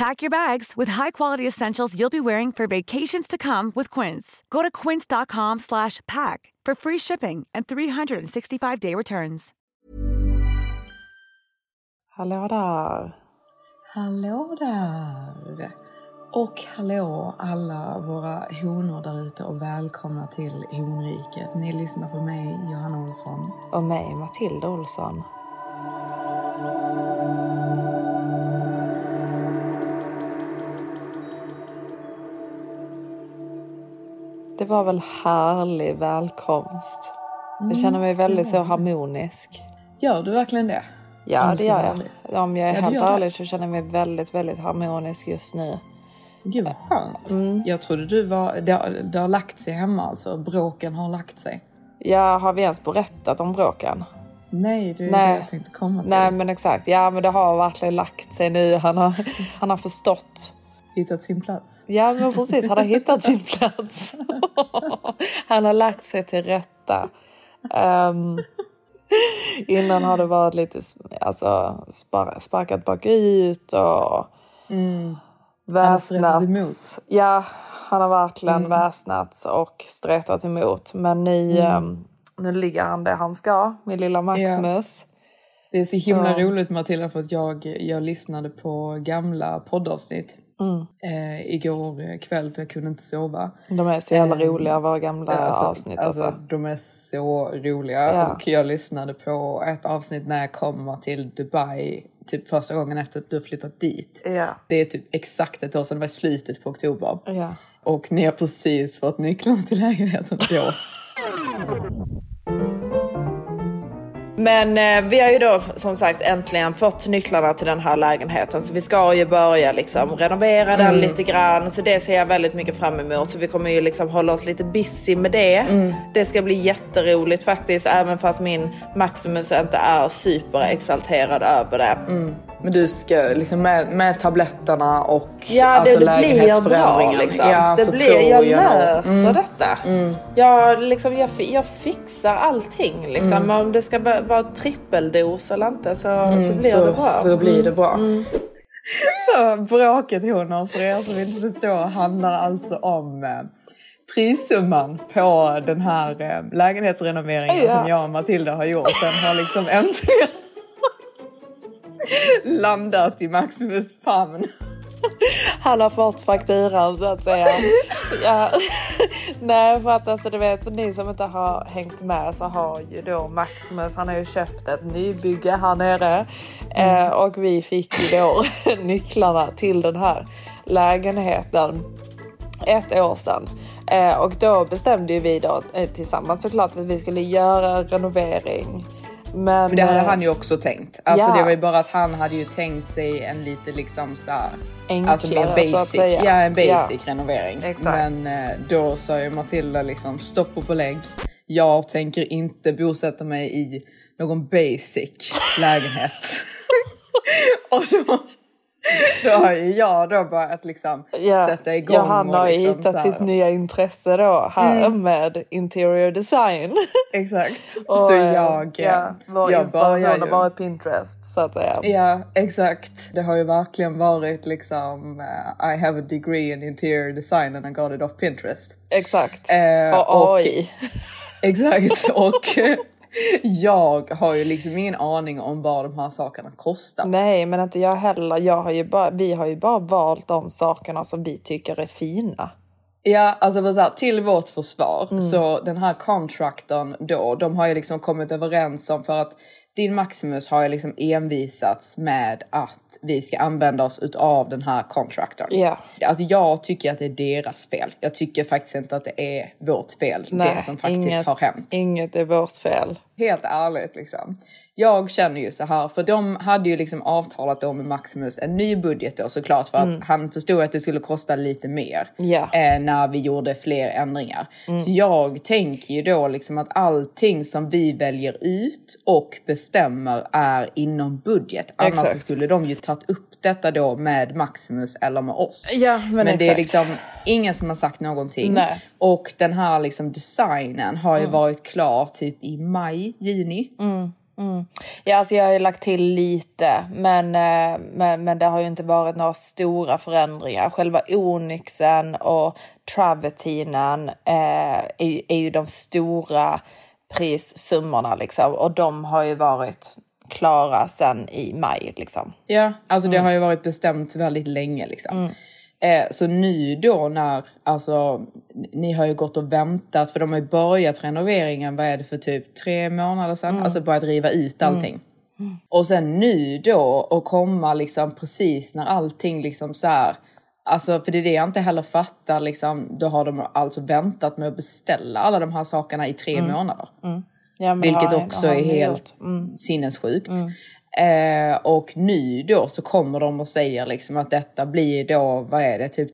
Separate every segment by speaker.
Speaker 1: Pack your bags with high-quality essentials you'll be wearing for vacations to come with Quince. Go to quince.com/pack for free shipping and 365-day returns.
Speaker 2: Hallå där!
Speaker 3: Hallå där! Och hallå alla våra honor där ute och välkomna till honriket. Ni lyssnar på mig, Johanna Olsson.
Speaker 2: Och mig, Matilda Olsson. Det var väl härlig välkomst. Jag känner mig väldigt så harmonisk.
Speaker 3: Gör du verkligen det?
Speaker 2: Ja, det gör jag. Om jag är
Speaker 3: Ja,
Speaker 2: helt ärlig så känner jag mig väldigt, väldigt harmonisk just nu.
Speaker 3: Gud vad skönt. Jag trodde du var... Det har, det har lagt sig hemma alltså. Bråken har lagt sig.
Speaker 2: Ja, har vi ens berättat om bråken?
Speaker 3: Nej, det är
Speaker 2: Nej.
Speaker 3: det jag tänkte komma till.
Speaker 2: Nej, men exakt. Ja, men det har verkligen lagt sig nu. Han har, han har förstått.
Speaker 3: Hittat sin plats.
Speaker 2: Ja, men precis. Han har hittat sin plats. Han har lagt sig till rätta. Ehm, innan har det varit lite alltså, spar, sparkat bakut och
Speaker 3: Mm.
Speaker 2: väsnats. Ja, han har verkligen väsnats och stretat emot. Men nu, ehm, nu ligger han där han ska, min lilla Maximus.
Speaker 3: Det är så himla
Speaker 2: Så-
Speaker 3: roligt Matilda för att jag, jag lyssnade på gamla poddavsnitt
Speaker 2: Mm.
Speaker 3: eh, igår kväll för jag kunde inte sova.
Speaker 2: De är så jävla
Speaker 3: Ehm,
Speaker 2: roliga, våra gamla
Speaker 3: Alltså,
Speaker 2: avsnitt.
Speaker 3: alltså,
Speaker 2: Alltså.
Speaker 3: de är så roliga
Speaker 2: Ja.
Speaker 3: och jag lyssnade på ett avsnitt när jag kommer till Dubai typ första gången efter att du har flyttat dit.
Speaker 2: Ja.
Speaker 3: Det är typ exakt ett år sedan, det var i slutet på oktober.
Speaker 2: Ja.
Speaker 3: Och ni har precis fått nycklarna till lägenheten då.
Speaker 2: Men eh, vi har ju då som sagt äntligen fått nycklarna till den här lägenheten så vi ska ju börja liksom renovera den lite grann. Så det ser jag väldigt mycket fram emot. Så vi kommer ju liksom hålla oss lite busy med det. Det ska bli jätteroligt faktiskt även fast min Maximus inte är superexalterad över det.
Speaker 4: Men du ska liksom med, med tabletterna och
Speaker 2: Ja,
Speaker 4: alltså
Speaker 2: det, det blir bra
Speaker 4: lägenhetsförändringen.
Speaker 2: liksom.
Speaker 4: Ja,
Speaker 2: det blir, jag
Speaker 4: nog-
Speaker 2: löser
Speaker 4: Mm.
Speaker 2: detta. Jag, liksom, jag, jag fixar allting. Liksom.
Speaker 4: Mm.
Speaker 2: Om det ska va- vara trippeldos eller inte så, så blir
Speaker 4: så,
Speaker 2: det bra.
Speaker 4: Så blir det bra.
Speaker 3: Så bråket honor, för er som inte förstår, handlar alltså om eh, prissumman på den här eh, lägenhetsrenoveringen
Speaker 2: Ja.
Speaker 3: som jag och Matilda har gjort. Den har liksom äntligen landat i Maximus famn.
Speaker 2: Han har fått fakturan så att säga. ja. Nej för att alltså du vet så ni som inte har hängt med så har ju då Maximus han har ju köpt ett nybygge här nere. Eh, och vi fick ju då nycklarna till den här lägenheten ett år sedan. Eh, och då bestämde ju vi då eh, tillsammans såklart att vi skulle göra renovering. Men,
Speaker 3: Men det hade
Speaker 2: eh,
Speaker 3: han ju också tänkt. Alltså
Speaker 2: Ja.
Speaker 3: det var ju bara att han hade ju tänkt sig en lite liksom så här,
Speaker 2: Enklare,
Speaker 3: alltså mer
Speaker 2: så att
Speaker 3: basic.
Speaker 2: säga.
Speaker 3: Ja, en basic
Speaker 2: Ja.
Speaker 3: renovering.
Speaker 2: Exakt.
Speaker 3: Men eh, då sa ju Matilda liksom stopp och belägg. Jag tänker inte bosätta mig i någon basic lägenhet. och då, då har ju jag då börjat liksom
Speaker 2: Ja,
Speaker 3: sätta igång
Speaker 2: ja, han har
Speaker 3: liksom
Speaker 2: hittat
Speaker 3: Mm.
Speaker 2: sitt nya intresse då här med interior design.
Speaker 3: Exakt.
Speaker 2: Och,
Speaker 3: så
Speaker 2: eh,
Speaker 3: jag,
Speaker 2: ja, vår
Speaker 3: jag
Speaker 2: inspiration har varit Pinterest så att säga.
Speaker 3: Ja, exakt. Det har ju verkligen varit liksom eh, I have a degree in interior design and I got it off Pinterest.
Speaker 2: Exakt.
Speaker 3: Eh,
Speaker 2: och
Speaker 3: och-
Speaker 2: AI.
Speaker 3: Exakt. och eh, jag har ju liksom ingen aning om vad de här sakerna kostar.
Speaker 2: Nej men inte jag heller. Jag har ju bara, vi har ju bara valt de sakerna som vi tycker är fina.
Speaker 3: Ja, alltså så här, till vårt försvar
Speaker 2: Mm.
Speaker 3: så den här contractorn då, de har ju liksom kommit överens om för att din Maximus har ju liksom envisats med att vi ska använda oss utav den här contractorn.
Speaker 2: Ja.
Speaker 3: Alltså jag tycker att det är deras fel. Jag tycker faktiskt inte att det är vårt fel, det som faktiskt
Speaker 2: inget,
Speaker 3: har hänt.
Speaker 2: Inget är vårt fel.
Speaker 3: Helt ärligt liksom. Jag känner ju så här, för de hade ju liksom avtalat då med Maximus en ny budget då såklart för att han förstod att det skulle kosta lite mer
Speaker 2: Mm. Ja.
Speaker 3: eh, när vi gjorde fler ändringar.
Speaker 2: Mm.
Speaker 3: Så jag tänker ju då liksom att allting som vi väljer ut och bestämmer är inom budget. Annars
Speaker 2: Exakt.
Speaker 3: skulle de ju tagit upp detta då med Maximus eller med oss.
Speaker 2: Ja, men
Speaker 3: men det är liksom ingen som har sagt någonting.
Speaker 2: Nej. Mm.
Speaker 3: Och den här liksom designen har ju varit klar typ i maj, juni.
Speaker 2: Ja, alltså jag har ju lagt till lite, men, eh, men, men det har ju inte varit några stora förändringar. Själva onyxen och travertinen eh, är, är ju de stora prissummorna liksom. Och de har ju varit klara sedan i maj liksom.
Speaker 3: Ja, alltså
Speaker 2: Mm.
Speaker 3: det har ju varit bestämt väldigt länge liksom. Eh, så nu då när, alltså ni har ju gått och väntat för de har ju börjat renoveringen, vad är det för typ tre månader sedan?
Speaker 2: Mm.
Speaker 3: Alltså börjat riva ut allting. Och sen nu då och komma liksom precis när allting liksom så här. Alltså för det är det jag inte heller fattar liksom. Då har de alltså väntat med att beställa alla de här sakerna i tre
Speaker 2: Mm.
Speaker 3: månader.
Speaker 2: Ja, men
Speaker 3: Vilket
Speaker 2: har-
Speaker 3: också
Speaker 2: har
Speaker 3: är helt.
Speaker 2: Mm.
Speaker 3: sinnessjukt. Eh, och nu då så kommer de och säger liksom att detta blir då, vad är det, typ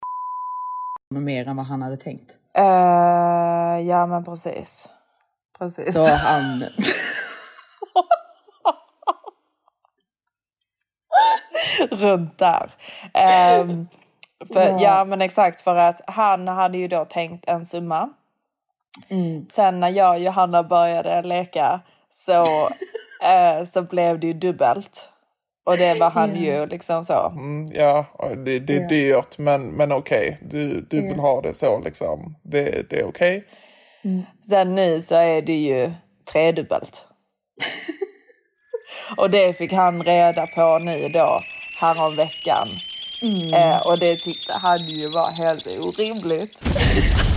Speaker 3: mer än vad han hade tänkt.
Speaker 2: Eh, ja, men precis. Precis.
Speaker 3: Så han...
Speaker 2: runt där. Ehm, för, ja. men exakt för att han hade ju då tänkt en summa. Sen när jag och Johanna började leka så, eh, så blev det ju dubbelt. Och det var han ju liksom så.
Speaker 5: Mm, ja, det, det är dyrt men, men okej. Du, du vill ha det så liksom. Det, det är okej.
Speaker 2: Sen nu så är det ju tredubbelt. och det fick han reda på nu då härom veckan. Eh, och det tyckte han ju var helt orimligt.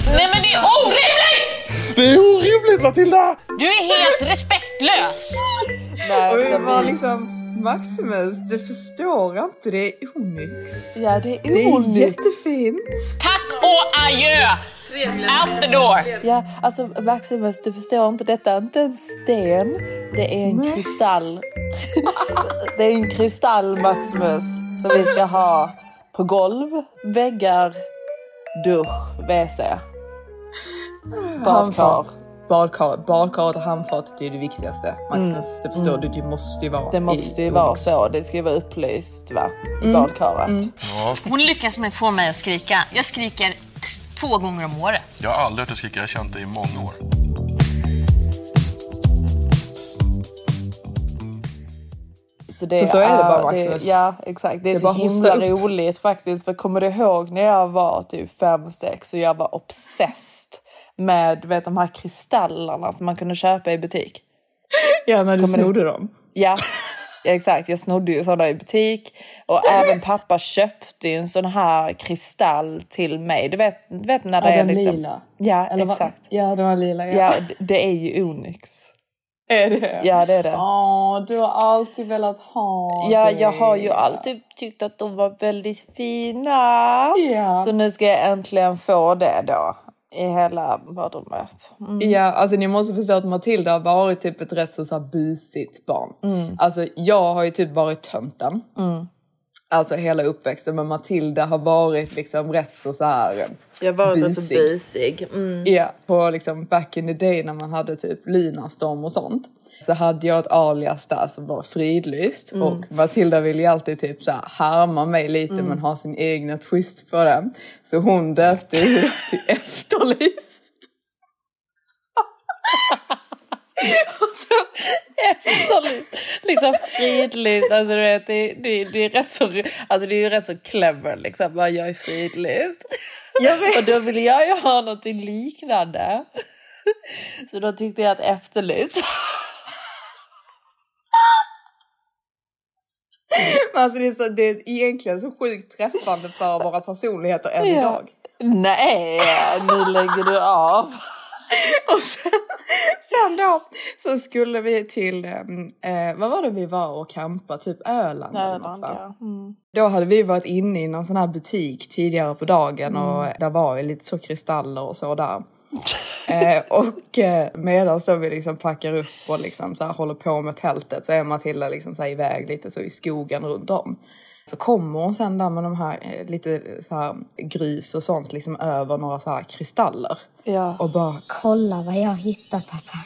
Speaker 6: Nej men det är orimligt!
Speaker 5: Det är orimligt Matilda!
Speaker 6: Du är helt respektlös!
Speaker 2: Nej,
Speaker 3: Och det var
Speaker 2: vi-
Speaker 3: liksom, Maximus, du förstår inte, det är onyx.
Speaker 2: Ja, det är
Speaker 3: Det är
Speaker 2: onyx.
Speaker 3: jättefint.
Speaker 6: Tack och adjö! Out the door!
Speaker 2: Ja, alltså Maximus, du förstår inte, detta är inte en sten. Det är en kristall. det är en kristall, Maximus, som vi ska ha på golv, väggar, dusch, WC, badkar.
Speaker 3: Handfat. Badkar, badkaret och handfatet är det viktigaste. Maximus, det förstår du, det måste ju vara
Speaker 2: Mm. Det måste ju vara så. Det ska ju vara upplyst va? i badkaret.
Speaker 6: Hon lyckas med att få mig att skrika. Jag skriker två gånger om året.
Speaker 7: Jag har aldrig hört dig skrika, jag har känt dig i många år.
Speaker 2: Så, det
Speaker 3: Så så är det bara,
Speaker 2: det-
Speaker 3: Maximus.
Speaker 2: Ja, exakt. Det är
Speaker 3: Det är
Speaker 2: så himla roligt faktiskt. För kommer du ihåg när jag var typ 5-6 och jag var obsessed med du vet, de här kristallerna som man kunde köpa i butik?
Speaker 3: Ja, när du
Speaker 2: Kommer du-
Speaker 3: snodde dem.
Speaker 2: Ja, exakt. Jag snodde ju sådana i butik. Och även pappa köpte ju en sån här kristall till mig. Du vet, du vet när det
Speaker 3: Ja,
Speaker 2: är
Speaker 3: den
Speaker 2: liksom...
Speaker 3: lila.
Speaker 2: Ja,
Speaker 3: Eller vad-
Speaker 2: exakt.
Speaker 3: Ja, den var lila. Ja.
Speaker 2: Ja, det är ju Onyx.
Speaker 3: Är det?
Speaker 2: Ja, det är det.
Speaker 3: Åh, du har alltid velat ha
Speaker 2: Ja,
Speaker 3: det.
Speaker 2: jag har ju alltid tyckt att de var väldigt fina.
Speaker 3: Ja.
Speaker 2: Så nu ska jag äntligen få det då. I hela badrummet. Mm.
Speaker 3: Ja, alltså ni måste förstå att Matilda har varit typ ett rätt så, så här busigt barn.
Speaker 2: Mm.
Speaker 3: Alltså jag har ju typ varit tönten. Alltså hela uppväxten. Men Matilda har varit liksom rätt så, så här.
Speaker 2: Jag var lite
Speaker 3: busig.
Speaker 2: busig. Mm.
Speaker 3: Ja, på liksom back in the day när man hade typ Lunarstorm och sånt. Så hade jag ett alias där som var fridlyst
Speaker 2: Mm.
Speaker 3: och Matilda ville ju alltid typ så här härma mig lite
Speaker 2: Mm.
Speaker 3: men ha sin egna twist på det. Så hon döpte ju till Efterlyst. och sen,
Speaker 2: Efterlyst. Liksom fridlyst. Alltså du vet, det, det, det är rätt så, alltså det är ju rätt så clever liksom. Bara, Jag är fridlyst. Och då ville jag ju ha något liknande. Så då tyckte jag att efterlyst.
Speaker 3: Men alltså det, är så, det är egentligen så sjukt träffande för våra personligheter än
Speaker 2: Ja.
Speaker 3: idag.
Speaker 2: Nej, nu lägger du av.
Speaker 3: Och sen, sen då så skulle vi till, eh, vad var det vi var och campa? Typ Öland eller något,
Speaker 2: Öland,
Speaker 3: va?
Speaker 2: ja. Mm.
Speaker 3: Då hade vi varit inne i någon sån här butik tidigare på dagen och
Speaker 2: Mm.
Speaker 3: där var ju lite så kristaller och så där. eh, och eh, medan då vi liksom packar upp och liksom så här håller på med tältet så är Matilda liksom så här iväg lite så i skogen runt om. Så kommer hon sen där med de här eh, lite så här grus och sånt liksom över några så här kristaller.
Speaker 2: Ja.
Speaker 3: Och bara
Speaker 8: Kolla vad jag har hittat pappa.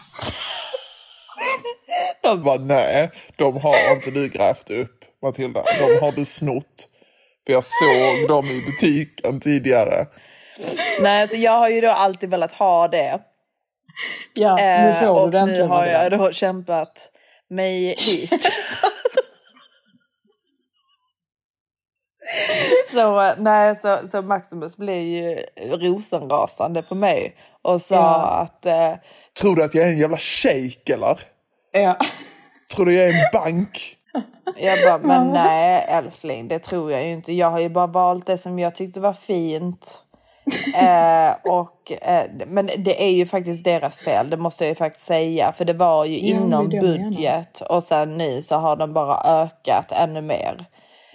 Speaker 5: Jag bara, nej, de har inte du grävt upp Matilda. De har du snott. För jag såg dem i butiken tidigare.
Speaker 2: Nej, alltså jag har ju då alltid velat ha det.
Speaker 3: ja, nu
Speaker 2: Eh,
Speaker 3: får
Speaker 2: och
Speaker 3: du det
Speaker 2: nu har jag då kämpat mig hit. så, eh, nej, så, så Maximus blev ju rosenrasande på mig och sa
Speaker 3: Ja.
Speaker 2: att eh,
Speaker 5: Tror du att jag är en jävla shejk eller?
Speaker 3: Ja.
Speaker 5: Tror du jag är en bank?
Speaker 2: jag bara, men nej älskling, det tror jag ju inte. Jag har ju bara valt det som jag tyckte var fint. eh, och, eh, men det är ju faktiskt deras fel, det måste jag ju faktiskt säga. För det var ju
Speaker 3: Ja,
Speaker 2: inom budget och sen nu så har de bara ökat ännu mer.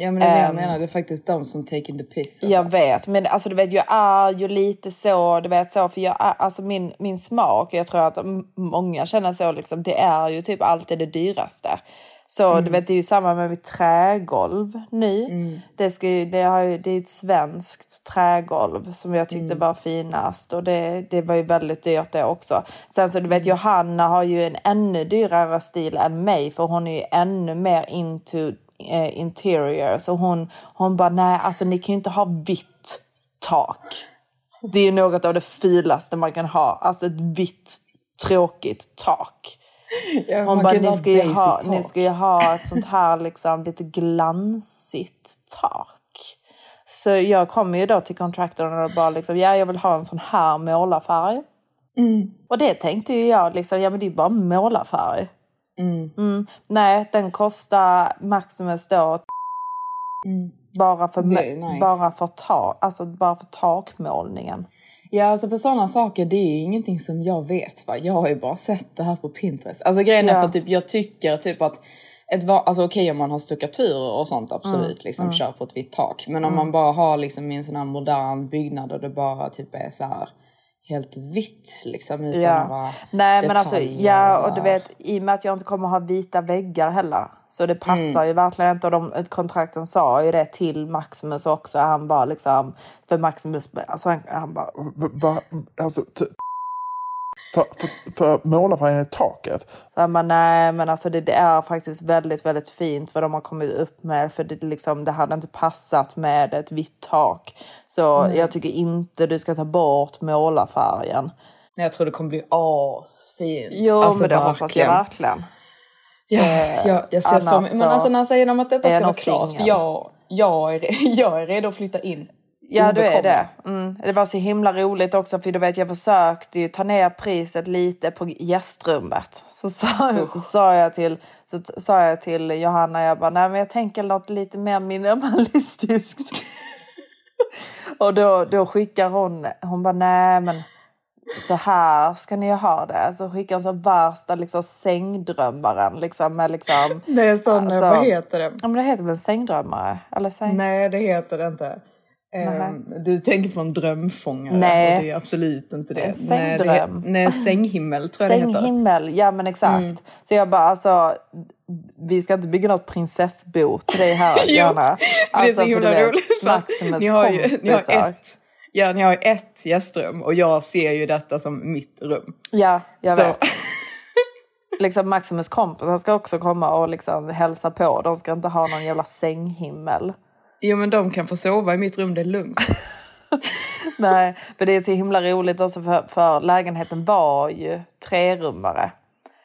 Speaker 3: Ja men det är det jag
Speaker 2: Ehm,
Speaker 3: menar, det är faktiskt de som taking the piss. Alltså.
Speaker 2: Jag vet, men alltså du vet jag är ju lite så, du vet så, för jag är, alltså min, min smak, jag tror att många känner så liksom, det är ju typ alltid det dyraste. Så
Speaker 3: Mm.
Speaker 2: du vet det är ju samma med mitt trägolv nu. Det, ska ju, det, har ju, det är ett svenskt trägolv som jag tyckte
Speaker 3: Mm.
Speaker 2: var finast och det, det var ju väldigt dyrt det också. Sen så du
Speaker 3: Mm.
Speaker 2: vet Johanna har ju en ännu dyrare stil än mig för hon är ju ännu mer into eh, interior. Så hon, hon bara, nej alltså ni kan ju inte ha vitt tak. Det är ju något av det fulaste man kan ha. Alltså ett vitt tråkigt tak.
Speaker 3: Ja,
Speaker 2: Hon bara, ni ska, ju ha, ni ska ju ha ett sånt här liksom lite glansigt tak. Så jag kommer ju då till kontraktorn och bara liksom, ja jag vill ha en sån här målarfärg.
Speaker 3: Mm.
Speaker 2: Och det tänkte ju jag liksom, ja men det är bara målarfärg. Mm. Nej, den kostar Maximus då bara för,
Speaker 3: nice.
Speaker 2: bara för, tak, alltså bara för takmålningen.
Speaker 3: Ja, alltså för sådana saker, det är ju ingenting som jag vet. Va? Jag har ju bara sett det här på Pinterest. Alltså grejen är
Speaker 2: Ja.
Speaker 3: för typ, jag tycker typ att ett, alltså okej om man har stuckaturer och sånt, absolut, liksom kör på ett vitt tak. Men om man bara har liksom i en sån här modern byggnad och det bara typ är så här helt vitt liksom utan
Speaker 2: Ja.
Speaker 3: några
Speaker 2: Nej men alltså, ja
Speaker 3: och
Speaker 2: du vet i och med att jag inte kommer ha vita väggar heller. Så det passar ju verkligen inte och de, kontrakten sa ju det till Maximus också. Han bara liksom, för Maximus, alltså han, han bara,
Speaker 5: alltså, för, för, för målarfärgen i taket.
Speaker 2: han bara nej men alltså det, det är faktiskt väldigt väldigt fint vad de har kommit upp med. För det, liksom, det hade inte passat med ett vitt tak. Så jag tycker inte du ska ta bort målarfärgen.
Speaker 3: Jag tror det kommer bli asfint.
Speaker 2: Jo
Speaker 3: Alltså,
Speaker 2: men det hoppas jag verkligen.
Speaker 3: Ja, jag, jag ser så,
Speaker 2: annars
Speaker 3: men
Speaker 2: så
Speaker 3: alltså när säger de att detta ska vara klart, för jag, jag, är, jag är redo att flytta in.
Speaker 2: Ja du är det. Mm. Det var så himla roligt också för du vet jag försökte ju ta ner priset lite på gästrummet. Så sa, så sa, jag, till, så sa jag till Johanna, jag bara nej men jag tänker något lite mer minimalistiskt. Och då, då skickar hon, hon bara nej men så här ska ni ha det. Så skickar hon så värsta liksom sängdrömmaren liksom med liksom.
Speaker 3: Det är sån,
Speaker 2: Alltså-
Speaker 3: vad heter det?
Speaker 2: Ja men det heter väl en sängdrömmare? Eller säng...
Speaker 3: Nej, det heter det inte. Ehm, du tänker på en drömfångare
Speaker 2: Nej.
Speaker 3: det är absolut inte det. Nej,
Speaker 2: sängdröm.
Speaker 3: he- nej, sänghimmel tror jag det heter.
Speaker 2: Sänghimmel, ja men exakt. Så jag bara alltså, vi ska inte bygga något prinsessbo till dig här
Speaker 3: Jo,
Speaker 2: gärna.
Speaker 3: För det är så himla roligt
Speaker 2: Maximus
Speaker 3: ni har, ju, ni har ett Ja, ni har ett gästrum och jag ser ju detta som mitt rum.
Speaker 2: Ja, jag
Speaker 3: Så-
Speaker 2: vet. liksom Maximus kompisar ska också komma och liksom hälsa på. De ska inte ha någon jävla sänghimmel.
Speaker 3: Jo men de kan få sova i mitt rum, det är lugnt.
Speaker 2: Nej, för det är så himla roligt också för, för lägenheten var ju trerummare.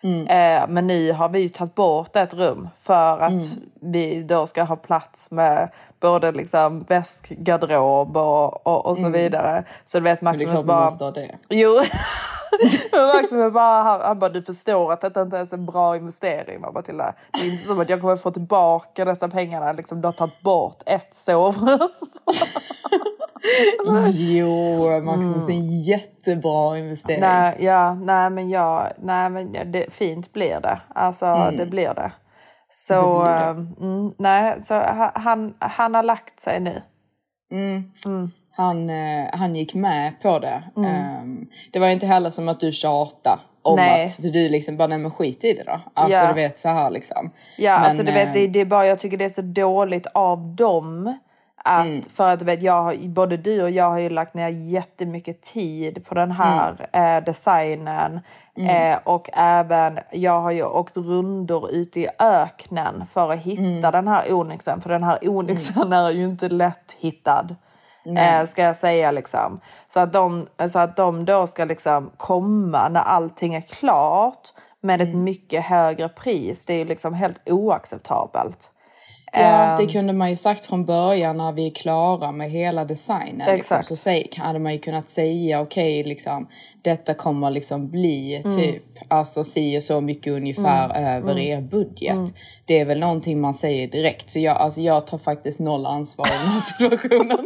Speaker 2: Eh, men nu har vi ju tagit bort ett rum för att vi då ska ha plats med både liksom väskgarderob och, och, och så vidare. Så du vet
Speaker 3: Men det är
Speaker 2: Maximus
Speaker 3: klart
Speaker 2: bara...
Speaker 3: måste ha det.
Speaker 2: Jo. Men bara, han, han bara, du förstår att detta inte ens är en bra investering. Bara, Matilda. Det är inte som att jag kommer få tillbaka dessa pengarna. Liksom, du har tagit bort ett sovrum.
Speaker 3: Jo, Maximus, det är en jättebra investering.
Speaker 2: Nej, ja, nej men jag, nej men ja, det, fint blir det. Alltså det blir det. Så,
Speaker 3: Det blir det.
Speaker 2: ehm, Mm, nej, så ha- han, han har lagt sig nu.
Speaker 3: Han, eh, han gick med på det. Ehm, det var inte heller som att du tjatade om
Speaker 2: Nej.
Speaker 3: att för du liksom bara, nej men skit i det då. Alltså
Speaker 2: Ja.
Speaker 3: du vet så här liksom.
Speaker 2: Ja,
Speaker 3: Men,
Speaker 2: alltså du vet,
Speaker 3: eh,
Speaker 2: det, det är bara, jag tycker det är så dåligt av dem. Att,
Speaker 3: Mm.
Speaker 2: För att du vet, jag både du och jag har ju lagt ner jättemycket tid på den här
Speaker 3: Mm.
Speaker 2: eh, designen. Eh, och även, jag har ju åkt rundor ute i öknen för att hitta
Speaker 3: Mm.
Speaker 2: den här onyxen. För den här onyxen är ju inte lätt hittad. Eh, ska jag säga liksom. Så att, de, så att de då ska liksom komma när allting är klart med ett
Speaker 3: Mm.
Speaker 2: mycket högre pris. Det är ju liksom helt oacceptabelt.
Speaker 3: Ja,
Speaker 2: Ehm,
Speaker 3: det kunde man ju sagt från början när vi är klara med hela designen. Liksom.
Speaker 2: Exakt.
Speaker 3: Så säg, hade man ju kunnat säga okej, liksom, detta kommer liksom bli
Speaker 2: Mm.
Speaker 3: typ alltså si och så mycket ungefär över er budget.
Speaker 2: Mm.
Speaker 3: Det är väl någonting man säger direkt. Så jag, alltså, jag tar faktiskt noll ansvar i den här situationen.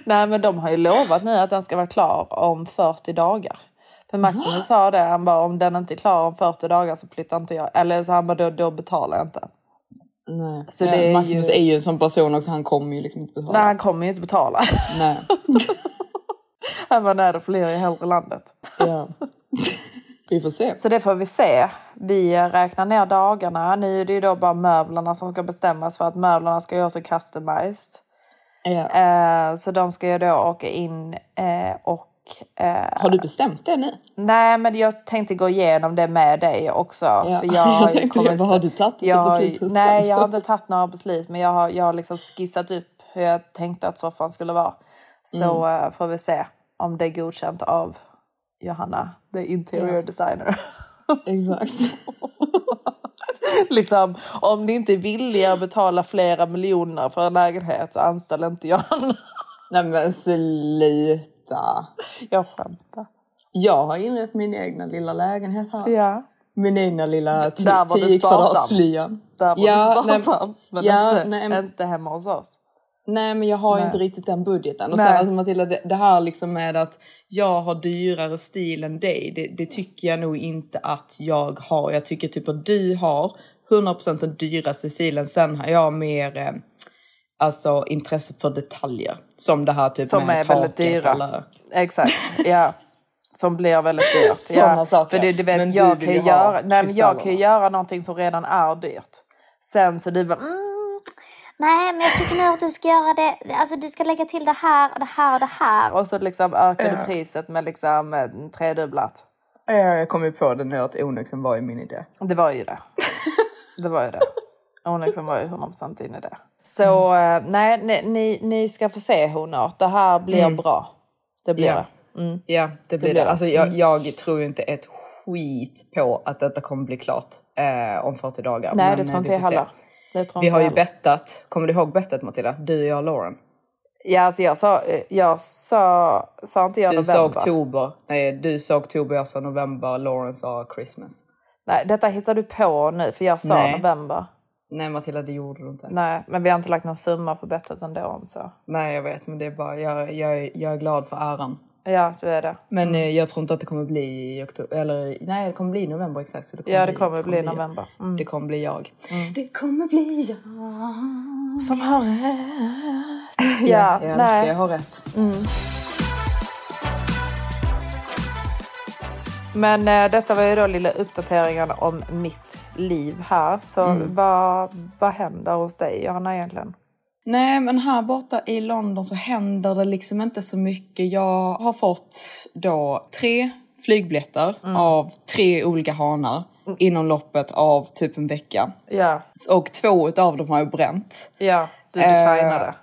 Speaker 2: Nej men de har ju lovat nu att den ska vara klar om 40 dagar. För Maximus sa det, han bara om den inte är klar om 40 dagar så flyttar inte jag. Eller så han bara då, då betalar jag inte.
Speaker 3: Nej.
Speaker 2: Så det är
Speaker 3: Maximus
Speaker 2: ju-
Speaker 3: är ju en sån person också, han kommer ju liksom inte betala.
Speaker 2: Nej han kommer ju inte betala.
Speaker 3: Nej.
Speaker 2: Han bara nej då flyr jag hellre landet.
Speaker 3: Ja. vi får se.
Speaker 2: Så det får vi se. Vi räknar ner dagarna. Nu är det ju då bara möblerna som ska bestämmas för att möblerna ska göras customized.
Speaker 3: Ja.
Speaker 2: Eh, så de ska ju då åka in eh, och... Eh,
Speaker 3: Har du bestämt det nu?
Speaker 2: nej men jag tänkte gå igenom det med dig också.
Speaker 3: Ja.
Speaker 2: För jag, har
Speaker 3: Jag tänkte
Speaker 2: kommit-
Speaker 3: det, har du tagit
Speaker 2: jag
Speaker 3: beslut?
Speaker 2: Nej jag har inte tagit några beslut men jag har, jag har liksom skissat upp hur jag tänkte att soffan skulle vara. Så
Speaker 3: Mm.
Speaker 2: eh, får vi se om det är godkänt av Johanna, the interior designer.
Speaker 3: Exakt.
Speaker 2: liksom, om ni inte är villiga att betala flera miljoner för en lägenhet så anställ inte Johanna.
Speaker 3: Nej men sluta.
Speaker 2: jag skämtar.
Speaker 3: Jag har inrett min egna lilla lägenhet här.
Speaker 2: Ja.
Speaker 3: Min egna lilla ti-
Speaker 2: Där var du
Speaker 3: 10
Speaker 2: sparsam.
Speaker 3: kvadratslyan.
Speaker 2: Där var
Speaker 3: Ja,
Speaker 2: du sparsam. Men
Speaker 3: ja,
Speaker 2: inte,
Speaker 3: nej, men-
Speaker 2: inte hemma hos oss.
Speaker 3: Nej men jag har
Speaker 2: Nej.
Speaker 3: inte riktigt den budgeten. Och
Speaker 2: Nej.
Speaker 3: sen alltså Matilda, det, det här liksom med att jag har dyrare stil än dig. Det, det tycker jag nog inte att jag har. Jag tycker typ att du har 100% den dyraste stilen. Sen har jag mer eh, alltså intresse för detaljer. Som det här typ
Speaker 2: Som
Speaker 3: med
Speaker 2: är väldigt
Speaker 3: taket
Speaker 2: dyra.
Speaker 3: Eller,
Speaker 2: Exakt, ja. Som blir väldigt dyrt.
Speaker 3: Såna
Speaker 2: ja.
Speaker 3: saker.
Speaker 2: För du, du vet,
Speaker 3: Men du
Speaker 2: jag,
Speaker 3: vill
Speaker 2: kan
Speaker 3: ju
Speaker 2: göra, nej, men jag kan ju göra någonting som redan är dyrt. Sen så du bara, mm,
Speaker 8: Nej, men jag tycker nog att du ska göra det. Alltså du ska lägga till det här och det här och det här.
Speaker 2: och så liksom ökar du priset med liksom eh, tredubblat.
Speaker 3: Ja, jag kom ju på det nu att Onyxen var ju min idé.
Speaker 2: Det var ju det. Det var ju det. Onexen var ju 100% inne i det. Så eh, nej, ni, ni, ni ska få se honor. Det här blir bra. Det blir
Speaker 3: Ja.
Speaker 2: det. Mm.
Speaker 3: Ja, det blir
Speaker 2: blir
Speaker 3: det.
Speaker 2: det.
Speaker 3: Alltså, jag, jag tror inte ett skit på att detta kommer bli klart eh, om 40 dagar.
Speaker 2: Nej,
Speaker 3: Men,
Speaker 2: det tror inte jag
Speaker 3: får se. Vi har ju bettat. Kommer du ihåg bettet Matilda? Du, jag och Lauren.
Speaker 2: Ja, alltså jag sa, eh, jag sa, sa inte jag
Speaker 3: Du sa
Speaker 2: november?
Speaker 3: oktober. Nej, du sa oktober, jag sa november. Lauren sa Christmas.
Speaker 2: Nej, detta hittar du på nu för jag sa
Speaker 3: Nej.
Speaker 2: november.
Speaker 3: Nej Matilda, det gjorde du inte.
Speaker 2: Nej, men vi har inte lagt någon summa på bettet ändå om så.
Speaker 3: Nej, jag vet, men det är bara, jag, jag, jag är glad för äran.
Speaker 2: Ja, du är det.
Speaker 3: Men eh, jag tror inte att det kommer bli i oktober, eller nej det kommer bli i november exakt. Så det kommer
Speaker 2: Ja, det kommer bli november. Mm.
Speaker 3: Det kommer bli jag. Det kommer bli jag.
Speaker 2: Som har rätt. Ja,
Speaker 3: jag
Speaker 2: nej.
Speaker 3: jag har rätt.
Speaker 2: Men eh, detta var ju då lilla uppdateringen om mitt liv här. Så
Speaker 3: Mm.
Speaker 2: vad, vad händer hos dig Johanna egentligen?
Speaker 3: Nej, men här borta i London så händer det liksom inte så mycket. Jag har fått då tre flygbiljetter av tre olika hanar inom loppet av typ en vecka.
Speaker 2: Ja,
Speaker 3: Och två av dem har jag bränt.
Speaker 2: ja du
Speaker 3: Eh,
Speaker 2: declinade.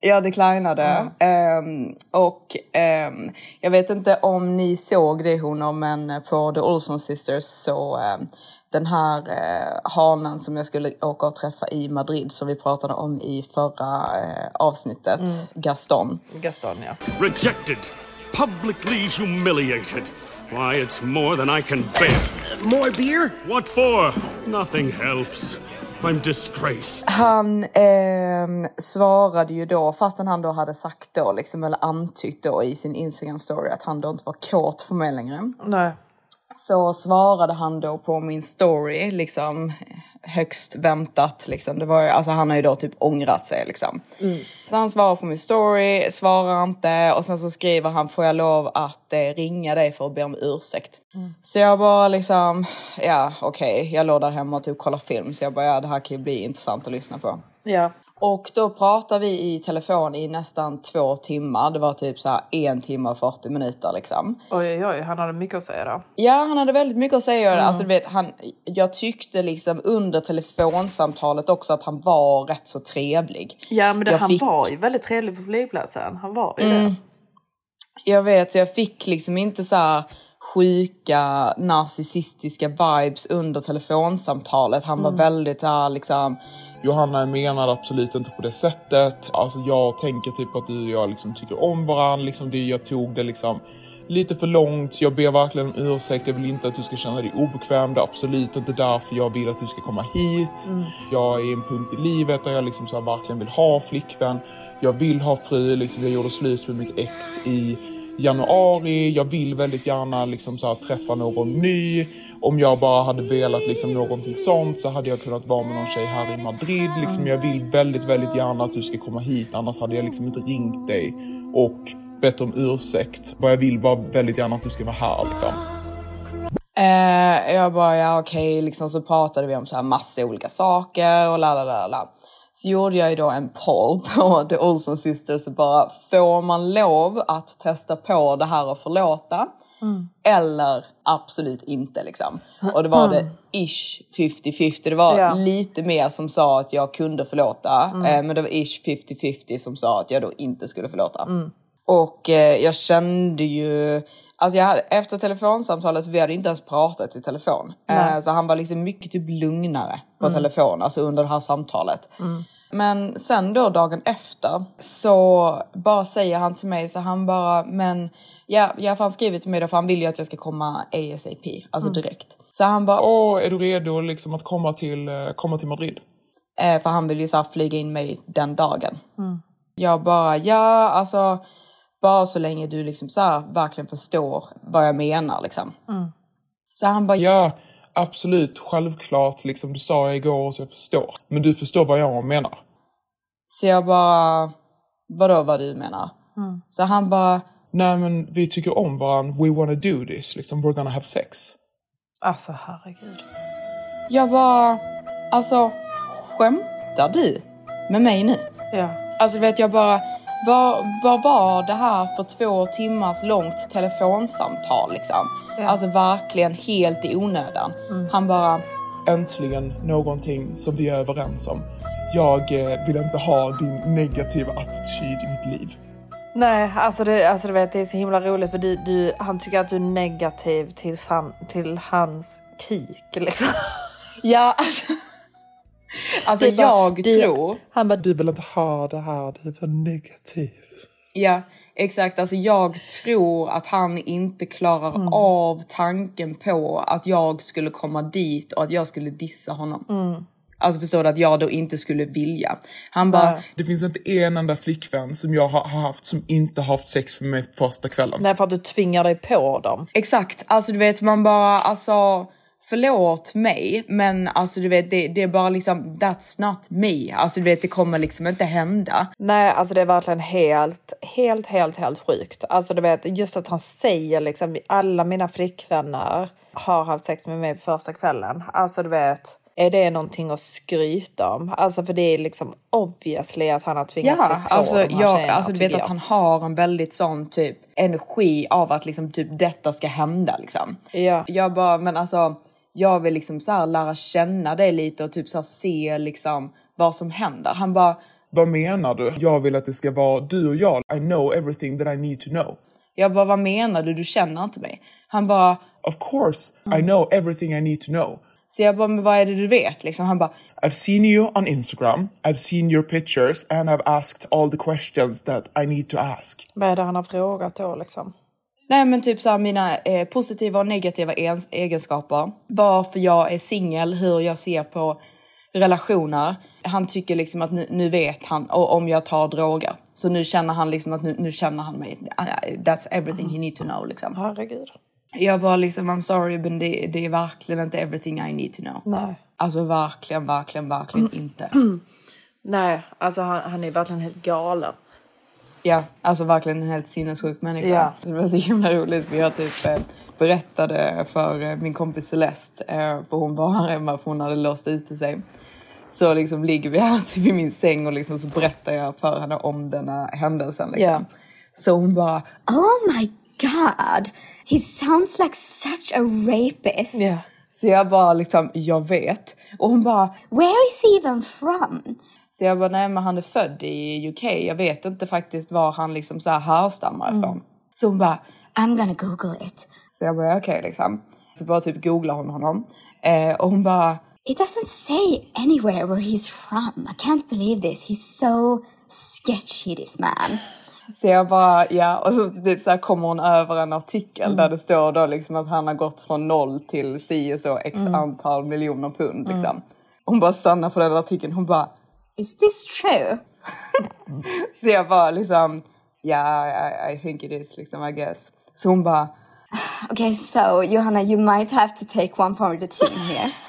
Speaker 3: Jag declinade. Ehm, och ehm, jag vet inte om ni såg det honor, men på The Olsen Sisters så ehm, den här eh, hanen som jag skulle åka och träffa i Madrid som vi pratade om i förra eh, avsnittet, Gaston.
Speaker 2: Gaston ja.
Speaker 9: Rejected. Publicly humiliated. Why, it's more than I can bear.
Speaker 7: More beer?
Speaker 9: What for? Nothing helps. I'm disgraced.
Speaker 3: Han ehm, svarade ju då, fastän han då hade sagt då liksom, eller antytt då i sin Instagram story att han då inte var kåt på mig längre.
Speaker 2: Nej.
Speaker 3: Så svarade han då på min story, liksom högst väntat. Liksom. Det var, ju- alltså, han har ju då typ ångrat sig. Liksom. Så han svarar på min story, svarar inte och sen så skriver han får jag lov att eh, ringa dig för att be om ursäkt. Så jag bara liksom, ja okej, jag låg där hemma och typ kollade film så jag bara ja det här kan ju bli intressant att lyssna på.
Speaker 2: Ja.
Speaker 3: Och då pratade vi i telefon i nästan två timmar. Det var typ så en timme och 40 minuter liksom.
Speaker 2: Oj, oj, oj, han hade mycket att säga då.
Speaker 3: Ja, han hade väldigt mycket att säga. Alltså, du vet, han, jag tyckte liksom under telefonsamtalet också att han var rätt så trevlig.
Speaker 2: Ja, men det, han
Speaker 3: fick-
Speaker 2: var ju väldigt trevlig på flygplatsen. Han var ju
Speaker 3: Mm.
Speaker 2: det.
Speaker 3: Jag vet, så jag fick liksom inte så här sjuka narcissistiska vibes under telefonsamtalet. Han var väldigt så här liksom...
Speaker 5: Johanna menar absolut inte på det sättet. Alltså jag tänker typ att du och jag liksom tycker om varandra. Liksom det, jag tog det liksom lite för långt. Jag ber verkligen om ursäkt. Jag vill inte att du ska känna dig obekväm. Det är absolut inte därför jag vill att du ska komma hit. Jag är i en punkt i livet där jag liksom så verkligen vill ha flickvän. Jag vill ha fru. Liksom jag gjorde slut med mitt ex i januari. Jag vill väldigt gärna liksom så här träffa någon ny. Om jag bara hade velat liksom någonting sånt så hade jag kunnat vara med någon tjej här i Madrid. Liksom jag vill väldigt, väldigt gärna att du ska komma hit. Annars hade jag liksom inte ringt dig och bett om ursäkt. Jag vill bara väldigt gärna att du ska vara här liksom.
Speaker 3: Eh, jag bara, ja okej, liksom så pratade vi om så här massa olika saker och la la la la. Så gjorde jag ju då en poll på The Olsen Sisters och bara, får man lov att testa på det här och förlåta? Eller absolut inte liksom. Och det var det ish 50-50. Det var
Speaker 2: Ja.
Speaker 3: lite mer som sa att jag kunde förlåta. Eh, men det var ish 50-50 som sa att jag då inte skulle förlåta. Och eh, jag kände ju, alltså jag hade, efter telefonsamtalet, vi hade inte ens pratat i telefon. Eh, så han var liksom mycket typ lugnare på telefon, alltså under det här samtalet. Men sen då dagen efter så bara säger han till mig så han bara, men ja, ja för han skriver till mig då för han vill ju att jag ska komma ASAP, alltså direkt. Så han bara,
Speaker 5: Åh, är du redo liksom att komma till, eh, komma till Madrid?
Speaker 3: Eh, för han vill ju så här flyga in mig den dagen. Jag bara, ja alltså bara så länge du liksom så här verkligen förstår vad jag menar liksom. Så han bara,
Speaker 5: Ja, absolut. Självklart. Liksom, du sa jag igår så jag förstår. Men du förstår vad jag menar.
Speaker 3: så jag bara, vadå vad du menar? Så han bara,
Speaker 5: Nej men vi tycker om varandra. We wanna do this. Liksom, we're gonna have sex.
Speaker 2: Alltså herregud.
Speaker 3: jag bara, alltså skämtar du med mig nu?
Speaker 2: Ja.
Speaker 3: Alltså vet jag bara, vad, vad var det här för två timmars långt telefonsamtal liksom? Alltså verkligen helt i onödan. Han bara,
Speaker 5: Äntligen någonting som vi är överens om. Jag eh, vill inte ha din negativa attityd i mitt liv.
Speaker 2: Nej, alltså, det, alltså du vet, det är så himla roligt för du, du, han tycker att du är negativ till, han, till hans kik. Liksom.
Speaker 3: ja alltså. Alltså
Speaker 2: bara-
Speaker 3: jag
Speaker 2: det-
Speaker 3: tror,
Speaker 2: Han bara,
Speaker 5: Du vill inte ha det här, du är för negativ.
Speaker 3: ja exakt, alltså jag tror att han inte klarar av tanken på att jag skulle komma dit och att jag skulle dissa honom. Alltså förstår du att jag då inte skulle vilja. Han bara,
Speaker 5: Det finns inte en enda flickvän som jag har har haft som inte har haft sex med mig första kvällen.
Speaker 2: nej för att du tvingar dig på dem.
Speaker 3: Exakt, alltså du vet man bara alltså förlåt mig men alltså du vet det, det är bara liksom that's not me. Alltså du vet det kommer liksom inte hända.
Speaker 2: Nej, alltså det är verkligen helt, helt, helt, helt sjukt. Alltså du vet, just att han säger liksom alla mina flickvänner har haft sex med mig första kvällen. Alltså du vet, är det någonting att skryta om? Alltså för det är liksom obviously att han har tvingat sig
Speaker 3: Ja,
Speaker 2: på
Speaker 3: alltså,
Speaker 2: de här
Speaker 3: jag,
Speaker 2: tjejerna,
Speaker 3: alltså du vet
Speaker 2: tycker
Speaker 3: att
Speaker 2: jag.
Speaker 3: han har en väldigt sån typ energi av att liksom typ detta ska hända liksom.
Speaker 2: Ja.
Speaker 3: Jag bara, men alltså jag vill liksom så här lära känna dig lite och typ så här se liksom vad som händer. Han bara,
Speaker 5: Vad menar du? Jag vill att det ska vara du och jag. I know everything that I need to know.
Speaker 3: jag bara vad menar du? Du känner inte mig. Han bara,
Speaker 5: Of course, I know everything I need to know.
Speaker 3: så jag bara, men vad är det du vet liksom? Han bara,
Speaker 5: I've seen you on Instagram, I've seen your pictures and I've asked all the questions that I need to ask.
Speaker 2: Vad är det han har frågat då liksom?
Speaker 3: Nej men typ så här, mina eh, positiva och negativa ens- egenskaper. Varför jag är singel, hur jag ser på relationer. Han tycker liksom att nu, nu vet han och om jag tar droger. Så nu känner han liksom att nu, nu känner han mig. That's everything he need to know liksom.
Speaker 2: Herregud.
Speaker 3: Jag bara liksom I'm sorry men det, det är verkligen inte everything I need to know.
Speaker 2: Nej.
Speaker 3: Alltså verkligen, verkligen, verkligen inte.
Speaker 2: Nej, alltså han, han är verkligen helt galen.
Speaker 3: Ja, alltså verkligen en helt sinnessjuk människa.
Speaker 2: Ja.
Speaker 3: Det var så himla roligt. Vi har typ eh, berättade för eh, min kompis Celeste, eh, för hon var här hemma för hon hade låst ute sig. Så liksom ligger vi här typ vid min säng och liksom så berättar jag för henne om denna händelsen. Liksom. Så hon bara,
Speaker 8: Oh my god, he sounds like such a rapist.
Speaker 3: så jag bara liksom, jag vet. Och hon bara,
Speaker 8: Where is he even from?
Speaker 3: Så jag bara, nej men han är född i UK. Jag vet inte faktiskt var han liksom så här härstammar ifrån. Så hon bara,
Speaker 8: I'm gonna google it.
Speaker 3: så jag bara okej liksom. Så bara typ googlar hon honom. Eh, och hon bara,
Speaker 8: It doesn't say anywhere where he's from. I can't believe this. He's so sketchy, this man.
Speaker 3: Så jag bara, ja, och så typ så kommer hon över en artikel där det står då liksom att han har gått från noll till si och så x
Speaker 8: Mm.
Speaker 3: antal miljoner pund liksom. Hon bara stannar på den artikeln, hon bara,
Speaker 8: Is this true?
Speaker 3: så jag bara liksom, ja, I, I think it is liksom I guess. Så hon bara,
Speaker 8: Okay, so Johanna, you might have to take one for the team here.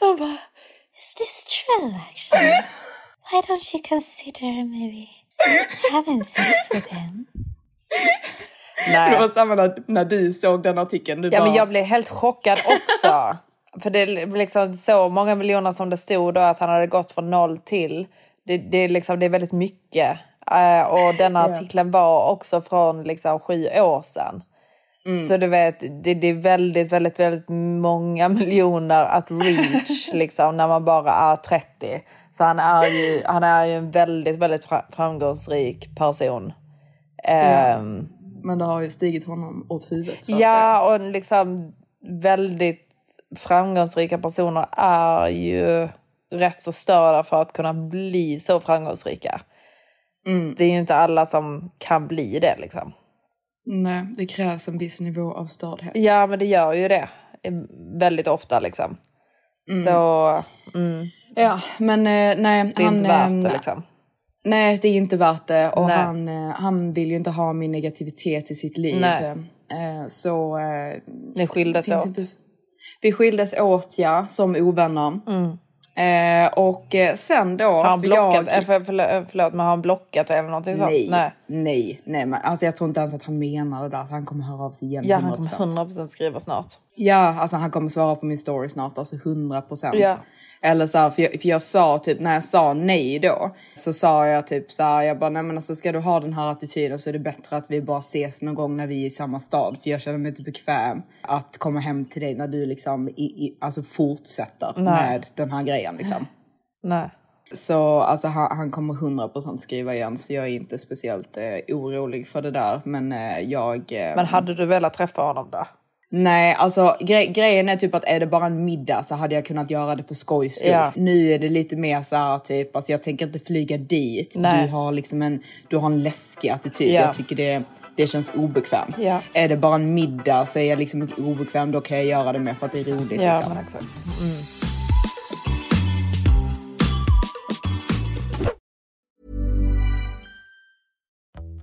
Speaker 2: Han bara,
Speaker 8: Is this true, actually? Why don't you consider maybe having sex with him?
Speaker 3: det var samma när, när du såg den artikeln. Du
Speaker 2: Ja
Speaker 3: bara,
Speaker 2: men jag blev helt chockad också. För det är liksom så många miljoner som det stod då att han hade gått från noll till. Det, det, är, liksom, det är väldigt mycket. Eh, och
Speaker 3: Ja.
Speaker 2: artikeln var också från liksom sju år sedan. Så du vet, det, det är väldigt, väldigt, väldigt många miljoner att reach liksom när man bara är 30. Så han är ju, han är ju en väldigt, väldigt fra- framgångsrik person. Ehm,
Speaker 3: Men det har ju stigit honom åt huvudet så.
Speaker 2: Ja, och liksom väldigt framgångsrika personer är ju rätt så störda för att kunna bli så framgångsrika.
Speaker 3: Mm.
Speaker 2: Det är ju inte alla som kan bli det liksom.
Speaker 3: Nej, det krävs en viss nivå av stördhet.
Speaker 2: Ja, men det gör ju det eh, väldigt ofta liksom. Så mm,
Speaker 3: Ja, men eh, nej.
Speaker 2: det är
Speaker 3: han,
Speaker 2: inte värt
Speaker 3: eh,
Speaker 2: det liksom.
Speaker 3: Nej, det är inte värt det. Och
Speaker 2: Nej.
Speaker 3: han, eh, han vill ju inte ha min negativitet i sitt liv.
Speaker 2: Nej.
Speaker 3: Eh, Så... eh,
Speaker 2: Ni skildes åt.
Speaker 3: inte- Vi skildes åt, ja, som ovänner. Eh, och sen då...
Speaker 2: Mm. Har han blockat,
Speaker 3: jag-
Speaker 2: för, förlåt, förlåt, men har han blockat eller någonting sånt?
Speaker 3: Nej,
Speaker 2: Nej.
Speaker 3: nej, nej. Men, alltså, jag tror inte ens att han menar det där. Så han kommer höra av sig igen.
Speaker 2: Ja, han
Speaker 3: 100%.
Speaker 2: kommer 100% skriva snart.
Speaker 3: Ja, alltså han kommer svara på min story snart, alltså 100 procent.
Speaker 2: Ja.
Speaker 3: Eller så här, för jag, för jag sa typ när jag sa nej då så sa jag typ så här, jag bara nej men alltså ska du ha den här attityden så är det bättre att vi bara ses någon gång när vi är i samma stad för jag känner mig inte bekväm att komma hem till dig när du liksom i, i, alltså fortsätter
Speaker 2: Nej.
Speaker 3: med den här grejen liksom.
Speaker 2: Nej.
Speaker 3: Så alltså han, han kommer 100% skriva igen så jag är inte speciellt eh, orolig för det där men eh, jag... Eh,
Speaker 2: Men hade du velat träffa honom då?
Speaker 3: Nej, alltså gre grejen är typ att är det bara en middag så hade jag kunnat göra det för skojs skull.
Speaker 2: Ja.
Speaker 3: Nu är det lite mer så här typ, alltså jag tänker inte flyga dit.
Speaker 2: Nej.
Speaker 3: Du har liksom en, du har en läskig attityd.
Speaker 2: Ja.
Speaker 3: Jag tycker det, det känns obekvämt.
Speaker 2: Ja.
Speaker 3: Är det bara en middag så är jag liksom inte obekväm, då kan jag göra det mer för att det är roligt.
Speaker 2: Ja,
Speaker 3: liksom.
Speaker 2: men exakt.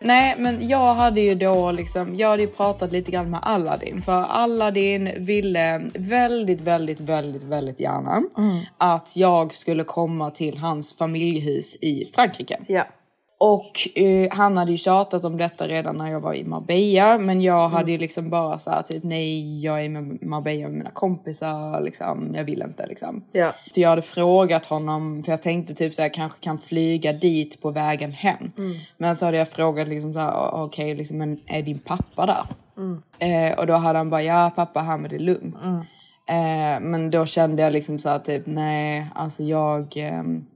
Speaker 3: Nej, men jag hade ju då liksom, jag hade ju pratat lite grann med Aladdin för Aladdin ville väldigt, väldigt, väldigt, väldigt gärna
Speaker 2: Mm.
Speaker 3: att jag skulle komma till hans familjehus i Frankrike.
Speaker 2: Ja.
Speaker 3: Och eh, han hade ju tjatat om detta redan när jag var i Marbella. Men jag hade ju liksom bara så här typ nej jag är i Marbella med mina kompisar liksom. Jag vill inte liksom.
Speaker 2: Ja.
Speaker 3: För jag hade frågat honom, för jag tänkte typ så här kanske kan flyga dit på vägen hem.
Speaker 2: Mm.
Speaker 3: Men så hade jag frågat liksom så här okej liksom men är din pappa där?
Speaker 2: Mm.
Speaker 3: Eh, och då hade han bara ja pappa här men det är lugnt.
Speaker 2: Mm.
Speaker 3: Eh, men då kände jag liksom så här typ nej alltså jag ehm,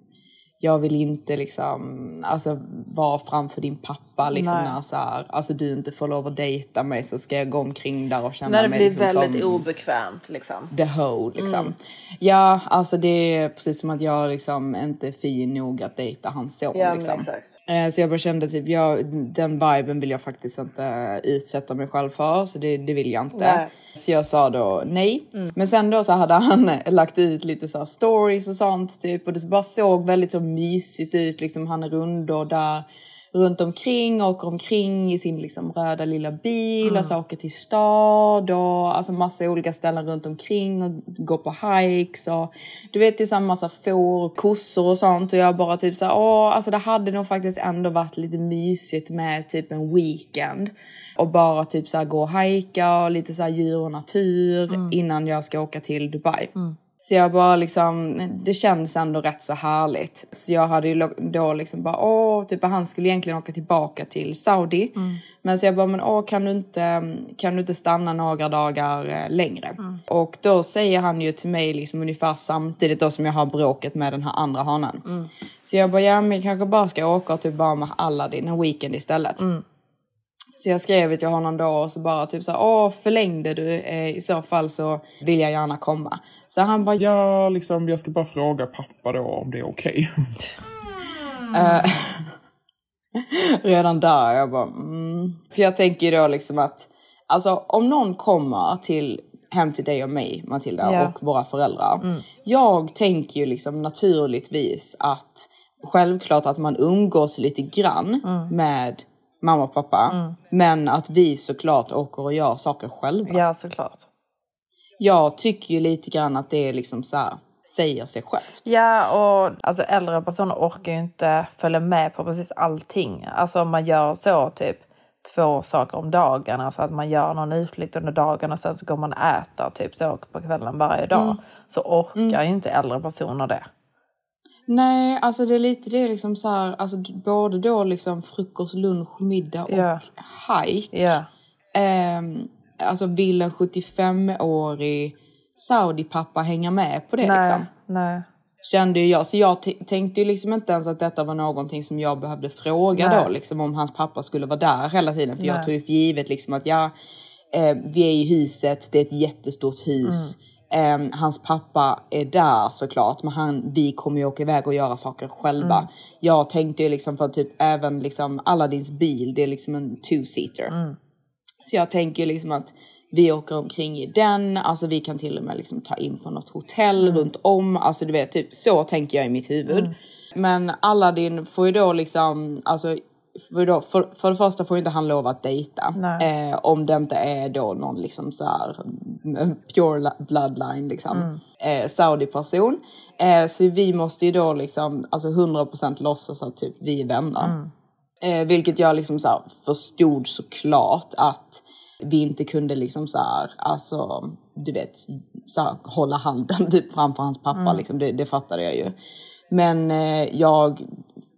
Speaker 3: jag vill inte liksom, alltså vara framför din pappa liksom
Speaker 2: Nej.
Speaker 3: när så här, alltså du inte får lov att dejta mig så ska jag gå omkring där och känna
Speaker 2: När det
Speaker 3: mig
Speaker 2: blir
Speaker 3: liksom
Speaker 2: väldigt
Speaker 3: som
Speaker 2: obekvämt liksom.
Speaker 3: the hoe liksom.
Speaker 2: Mm.
Speaker 3: Ja, alltså det är precis som att jag liksom inte är fin nog att dejta hans son
Speaker 2: Ja,
Speaker 3: liksom. Eh, Så jag bara kände typ, jag, den viben vill jag faktiskt inte utsätta mig själv för, så det, det vill jag inte.
Speaker 2: Nej.
Speaker 3: Så jag sa då nej. Men sen då så hade han lagt ut lite så stories och sånt typ och det bara såg väldigt så mysigt ut liksom. Han är rundor där runt omkring, åker omkring i sin liksom röda lilla bil
Speaker 2: Mm.
Speaker 3: och så åker till stad och alltså massa olika ställen runt omkring och går på hikes och du vet det är massa får och kossor och sånt och jag bara typ så här, åh alltså det hade nog faktiskt ändå varit lite mysigt med typ en weekend och bara typ så gå och hajka och lite så djur och natur innan jag ska åka till Dubai. Så jag bara liksom, det känns ändå rätt så härligt. Så jag hade ju då liksom bara, åh, typ han skulle egentligen åka tillbaka till Saudi. Men så jag bara, men åh, kan du inte, kan du inte stanna några dagar eh, längre? Och då säger han ju till mig liksom ungefär samtidigt då som jag har bråket med den här andra hanen. Så jag bara, ja men jag kanske bara ska åka och typ bara med Aladdin en weekend istället. Så jag skrev till honom då och så bara typ så här, åh förlängde du? Eh, I så fall så vill jag gärna komma. Så han bara,
Speaker 5: Ja, liksom jag ska bara fråga pappa då om det är okej.
Speaker 3: Eh, redan där, jag bara mm. För jag tänker ju då liksom att alltså om någon kommer till hem till dig och mig Matilda
Speaker 2: Ja.
Speaker 3: och våra föräldrar.
Speaker 2: Mm.
Speaker 3: Jag tänker ju liksom naturligtvis att självklart att man umgås lite grann
Speaker 2: Mm.
Speaker 3: med mamma och pappa. Men att vi såklart åker och gör saker själva.
Speaker 2: Ja, såklart.
Speaker 3: Jag tycker ju lite grann att det är liksom så här, säger sig självt.
Speaker 2: Ja, och alltså äldre personer orkar ju inte följa med på precis allting. Alltså om man gör så typ två saker om dagen, alltså att man gör någon utflykt under dagen och sen så går man och äter typ så på kvällen varje dag.
Speaker 3: Mm.
Speaker 2: Så orkar ju inte äldre personer det.
Speaker 3: Nej, alltså det är lite det liksom så här, alltså både då liksom frukost, lunch, middag och
Speaker 2: Ja.
Speaker 3: hike.
Speaker 2: Ja.
Speaker 3: Ehm, alltså vill en 75-årig Saudi-pappa hänga med på det
Speaker 2: nej,
Speaker 3: liksom?
Speaker 2: nej.
Speaker 3: Kände ju jag. Så jag tänkte ju liksom inte ens att detta var någonting som jag behövde fråga
Speaker 2: Nej.
Speaker 3: då liksom om hans pappa skulle vara där hela tiden. För
Speaker 2: Nej.
Speaker 3: jag tog ju för givet liksom att ja, eh, vi är i huset, det är ett jättestort hus.
Speaker 2: Mm.
Speaker 3: Eh, hans pappa är där såklart, men han, vi kommer ju åka iväg och göra saker själva.
Speaker 2: Mm.
Speaker 3: Jag tänkte ju liksom för typ även liksom Aladdins bil, det är liksom en two-seater.
Speaker 2: Mm.
Speaker 3: Så jag tänker liksom att vi åker omkring i den, alltså vi kan till och med liksom ta in på något hotell
Speaker 2: Mm.
Speaker 3: runt om. Alltså du vet, typ så tänker jag i mitt huvud. Men Aladdin får ju då liksom, alltså ju då, för, för det första får ju inte han lov att dejta. Eh, om det inte är då någon liksom så här mm, pure bloodline liksom.
Speaker 2: Mm.
Speaker 3: Eh, Saudi-person. Eh, så vi måste ju då liksom, alltså 100% låtsas att typ vi är vänner.
Speaker 2: Mm.
Speaker 3: Eh, vilket jag liksom så här förstod såklart att vi inte kunde liksom så här, alltså du vet, så här, hålla handen typ framför hans pappa
Speaker 2: Mm.
Speaker 3: liksom, det, det fattade jag ju. Men eh, jag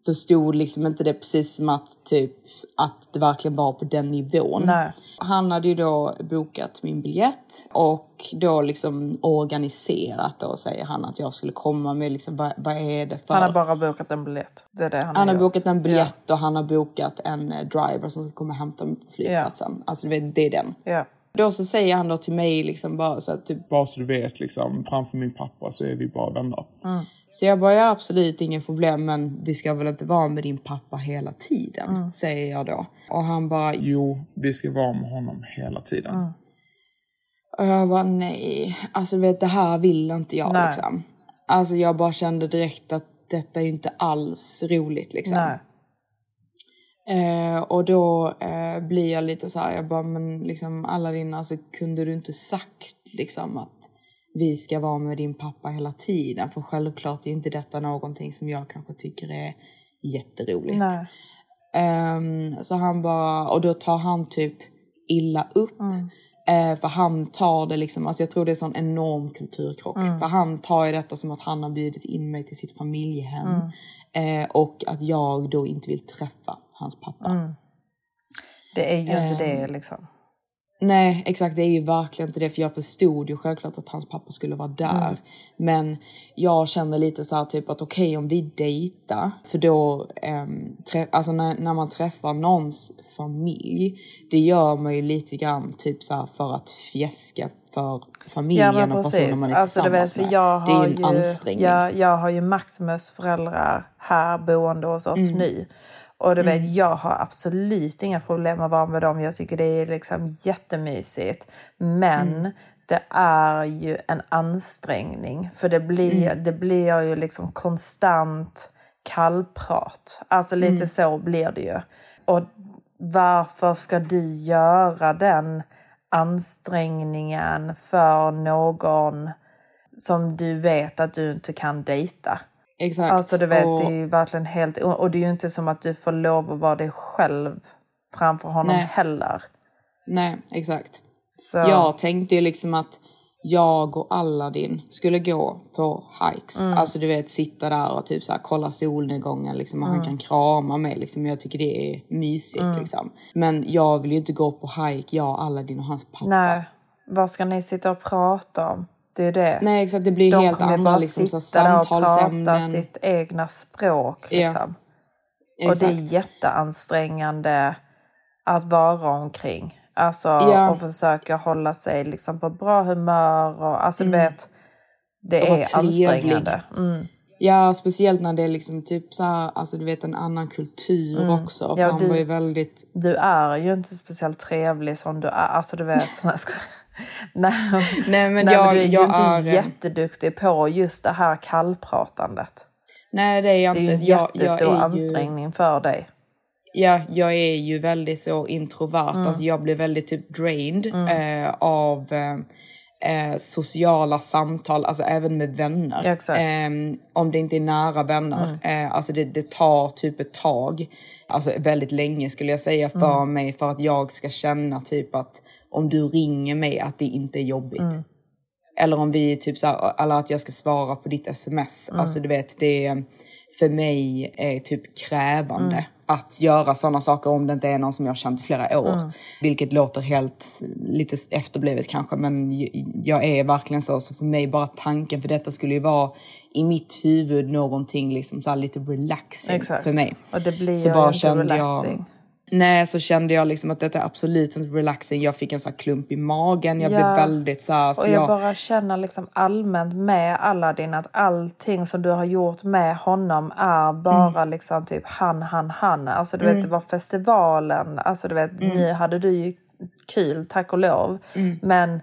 Speaker 3: förstod liksom inte det precis som att typ att det verkligen var på den nivån.
Speaker 2: Nej.
Speaker 3: Han hade ju då bokat min biljett och då liksom organiserat då säger han att jag skulle komma med liksom vad, vad är det för...
Speaker 2: Han har bara bokat en biljett. Det är det han,
Speaker 3: Han har
Speaker 2: gjort.
Speaker 3: bokat en biljett och han har bokat en eh, driver som ska komma och hämta mig på flygplatsen. Alltså du vet, det är den.
Speaker 2: Ja.
Speaker 3: Då så säger han då till mig liksom bara så att typ
Speaker 5: Bara så du vet, liksom, framför min pappa så är vi bara vänner.
Speaker 3: Så jag bara, ja absolut inget problem men vi ska väl inte vara med din pappa hela tiden,
Speaker 2: Mm.
Speaker 3: säger jag då. Och han bara,
Speaker 5: Jo, vi ska vara med honom hela tiden.
Speaker 2: Mm.
Speaker 3: Och jag bara nej, alltså vet det här vill inte jag
Speaker 2: Nej.
Speaker 3: liksom. Alltså jag bara kände direkt att detta är ju inte alls roligt liksom.
Speaker 2: Nej.
Speaker 3: Eh, och då eh, blir jag lite så här, jag bara men liksom Aladdin alltså kunde du inte sagt liksom att vi ska vara med din pappa hela tiden? För självklart är inte detta någonting som jag kanske tycker är jätteroligt. Ehm, så han bara, och då tar han typ illa upp.
Speaker 2: Mm.
Speaker 3: Eh, för han tar det liksom, alltså jag tror det är en sån enorm kulturkrock.
Speaker 2: Mm.
Speaker 3: För han tar ju detta som att han har bjudit in mig till sitt familjehem.
Speaker 2: Mm.
Speaker 3: Eh, och att jag då inte vill träffa hans pappa.
Speaker 2: Mm. Det är ju inte
Speaker 3: Ehm,
Speaker 2: det liksom.
Speaker 3: Nej, exakt. Det är ju verkligen inte det. För jag förstod ju självklart att hans pappa skulle vara där.
Speaker 2: Mm.
Speaker 3: Men jag kände lite så här typ att okej om vi dejtar. För då, um, trä- alltså när, när man träffar någons familj. Det gör man ju lite grann typ så här för att fjäska för familjen och personen man är
Speaker 2: Alltså,
Speaker 3: tillsammans
Speaker 2: vet,
Speaker 3: med. det är ju en ansträngning.
Speaker 2: Jag, jag har ju Maximus föräldrar här boende hos oss
Speaker 3: Mm.
Speaker 2: nu. Och du vet,
Speaker 3: Mm.
Speaker 2: jag har absolut inga problem att vara med dem. Jag tycker det är liksom jättemysigt. Men
Speaker 3: Mm.
Speaker 2: det är ju en ansträngning. För det blir,
Speaker 3: Mm.
Speaker 2: det blir ju liksom konstant kallprat. Alltså lite
Speaker 3: Mm.
Speaker 2: så blir det ju. Och varför ska du göra den ansträngningen för någon som du vet att du inte kan dejta?
Speaker 3: Exakt.
Speaker 2: Alltså du vet,
Speaker 3: Och-
Speaker 2: det är ju verkligen helt... Och det är ju inte som att du får lov att vara dig själv framför honom
Speaker 3: Nej.
Speaker 2: heller.
Speaker 3: Nej, exakt.
Speaker 2: Så-
Speaker 3: Jag tänkte ju liksom att jag och Aladdin skulle gå på hikes.
Speaker 2: Mm.
Speaker 3: Alltså du vet sitta där och typ så här, kolla solnedgången liksom, och han
Speaker 2: Mm.
Speaker 3: kan krama mig liksom. Jag tycker det är mysigt
Speaker 2: Mm.
Speaker 3: liksom. Men jag vill ju inte gå på hike, jag, Aladdin och hans pappa.
Speaker 2: Nej, vad ska ni sitta och prata om? Det är det.
Speaker 3: Nej exakt, det blir
Speaker 2: De
Speaker 3: helt
Speaker 2: kommer
Speaker 3: andra
Speaker 2: bara
Speaker 3: liksom, så
Speaker 2: sitta och prata sitt egna språk.
Speaker 3: Ja.
Speaker 2: Liksom. Och det är jätteansträngande att vara omkring. Alltså,
Speaker 3: Ja.
Speaker 2: och försöka hålla sig liksom på bra humör. Och, alltså,
Speaker 3: Mm.
Speaker 2: du vet, det är
Speaker 3: trevlig.
Speaker 2: ansträngande. Mm.
Speaker 3: Ja, speciellt när det är liksom typ så här, alltså du vet en annan kultur
Speaker 2: Mm.
Speaker 3: också.
Speaker 2: Ja, du-
Speaker 3: var ju väldigt...
Speaker 2: Du är ju inte speciellt trevlig som du är. Alltså du vet. Skojar. nej,
Speaker 3: Nej, men
Speaker 2: nej,
Speaker 3: jag-
Speaker 2: du är ju
Speaker 3: jag
Speaker 2: inte
Speaker 3: är-
Speaker 2: jätteduktig på just det här kallpratandet.
Speaker 3: Nej det är jag
Speaker 2: Det är ju
Speaker 3: inte.
Speaker 2: en
Speaker 3: Jag- jag
Speaker 2: jättestor
Speaker 3: är ju-
Speaker 2: ansträngning för dig.
Speaker 3: Ja, jag är ju väldigt så introvert.
Speaker 2: Mm.
Speaker 3: Alltså jag blir väldigt typ drained
Speaker 2: Mm.
Speaker 3: eh, av eh, eh, sociala samtal, alltså även med vänner.
Speaker 2: Ja.
Speaker 3: Eh, om det inte är nära vänner.
Speaker 2: Mm.
Speaker 3: Eh, alltså det, det tar typ ett tag, alltså väldigt länge skulle jag säga för
Speaker 2: Mm.
Speaker 3: mig för att jag ska känna typ att om du ringer mig att det inte är jobbigt.
Speaker 2: Mm.
Speaker 3: Eller om vi typ så här, eller att jag ska svara på ditt sms.
Speaker 2: Mm.
Speaker 3: Alltså du vet, det för mig är typ krävande
Speaker 2: Mm.
Speaker 3: att göra sådana saker om det inte är någon som jag har känt i flera år.
Speaker 2: Mm.
Speaker 3: Vilket låter helt lite efterblivet kanske, men jag är verkligen så. Så för mig bara tanken för detta skulle ju vara i mitt huvud någonting liksom så lite relaxing
Speaker 2: Exakt.
Speaker 3: för mig.
Speaker 2: Och det blir
Speaker 3: så bara
Speaker 2: inte
Speaker 3: kände
Speaker 2: relaxing.
Speaker 3: jag Nej, så kände jag liksom att detta är absolut inte relaxing. Jag fick en sån här klump i magen. Jag
Speaker 2: Ja.
Speaker 3: blev väldigt så här, så
Speaker 2: och jag,
Speaker 3: jag,
Speaker 2: bara känner liksom allmänt med Aladdin att allting som du har gjort med honom är bara liksom typ han, han, han. Alltså du
Speaker 3: Mm.
Speaker 2: vet, det var festivalen. Alltså du vet,
Speaker 3: Mm.
Speaker 2: nu hade du ju kul, tack och lov.
Speaker 3: Mm.
Speaker 2: Men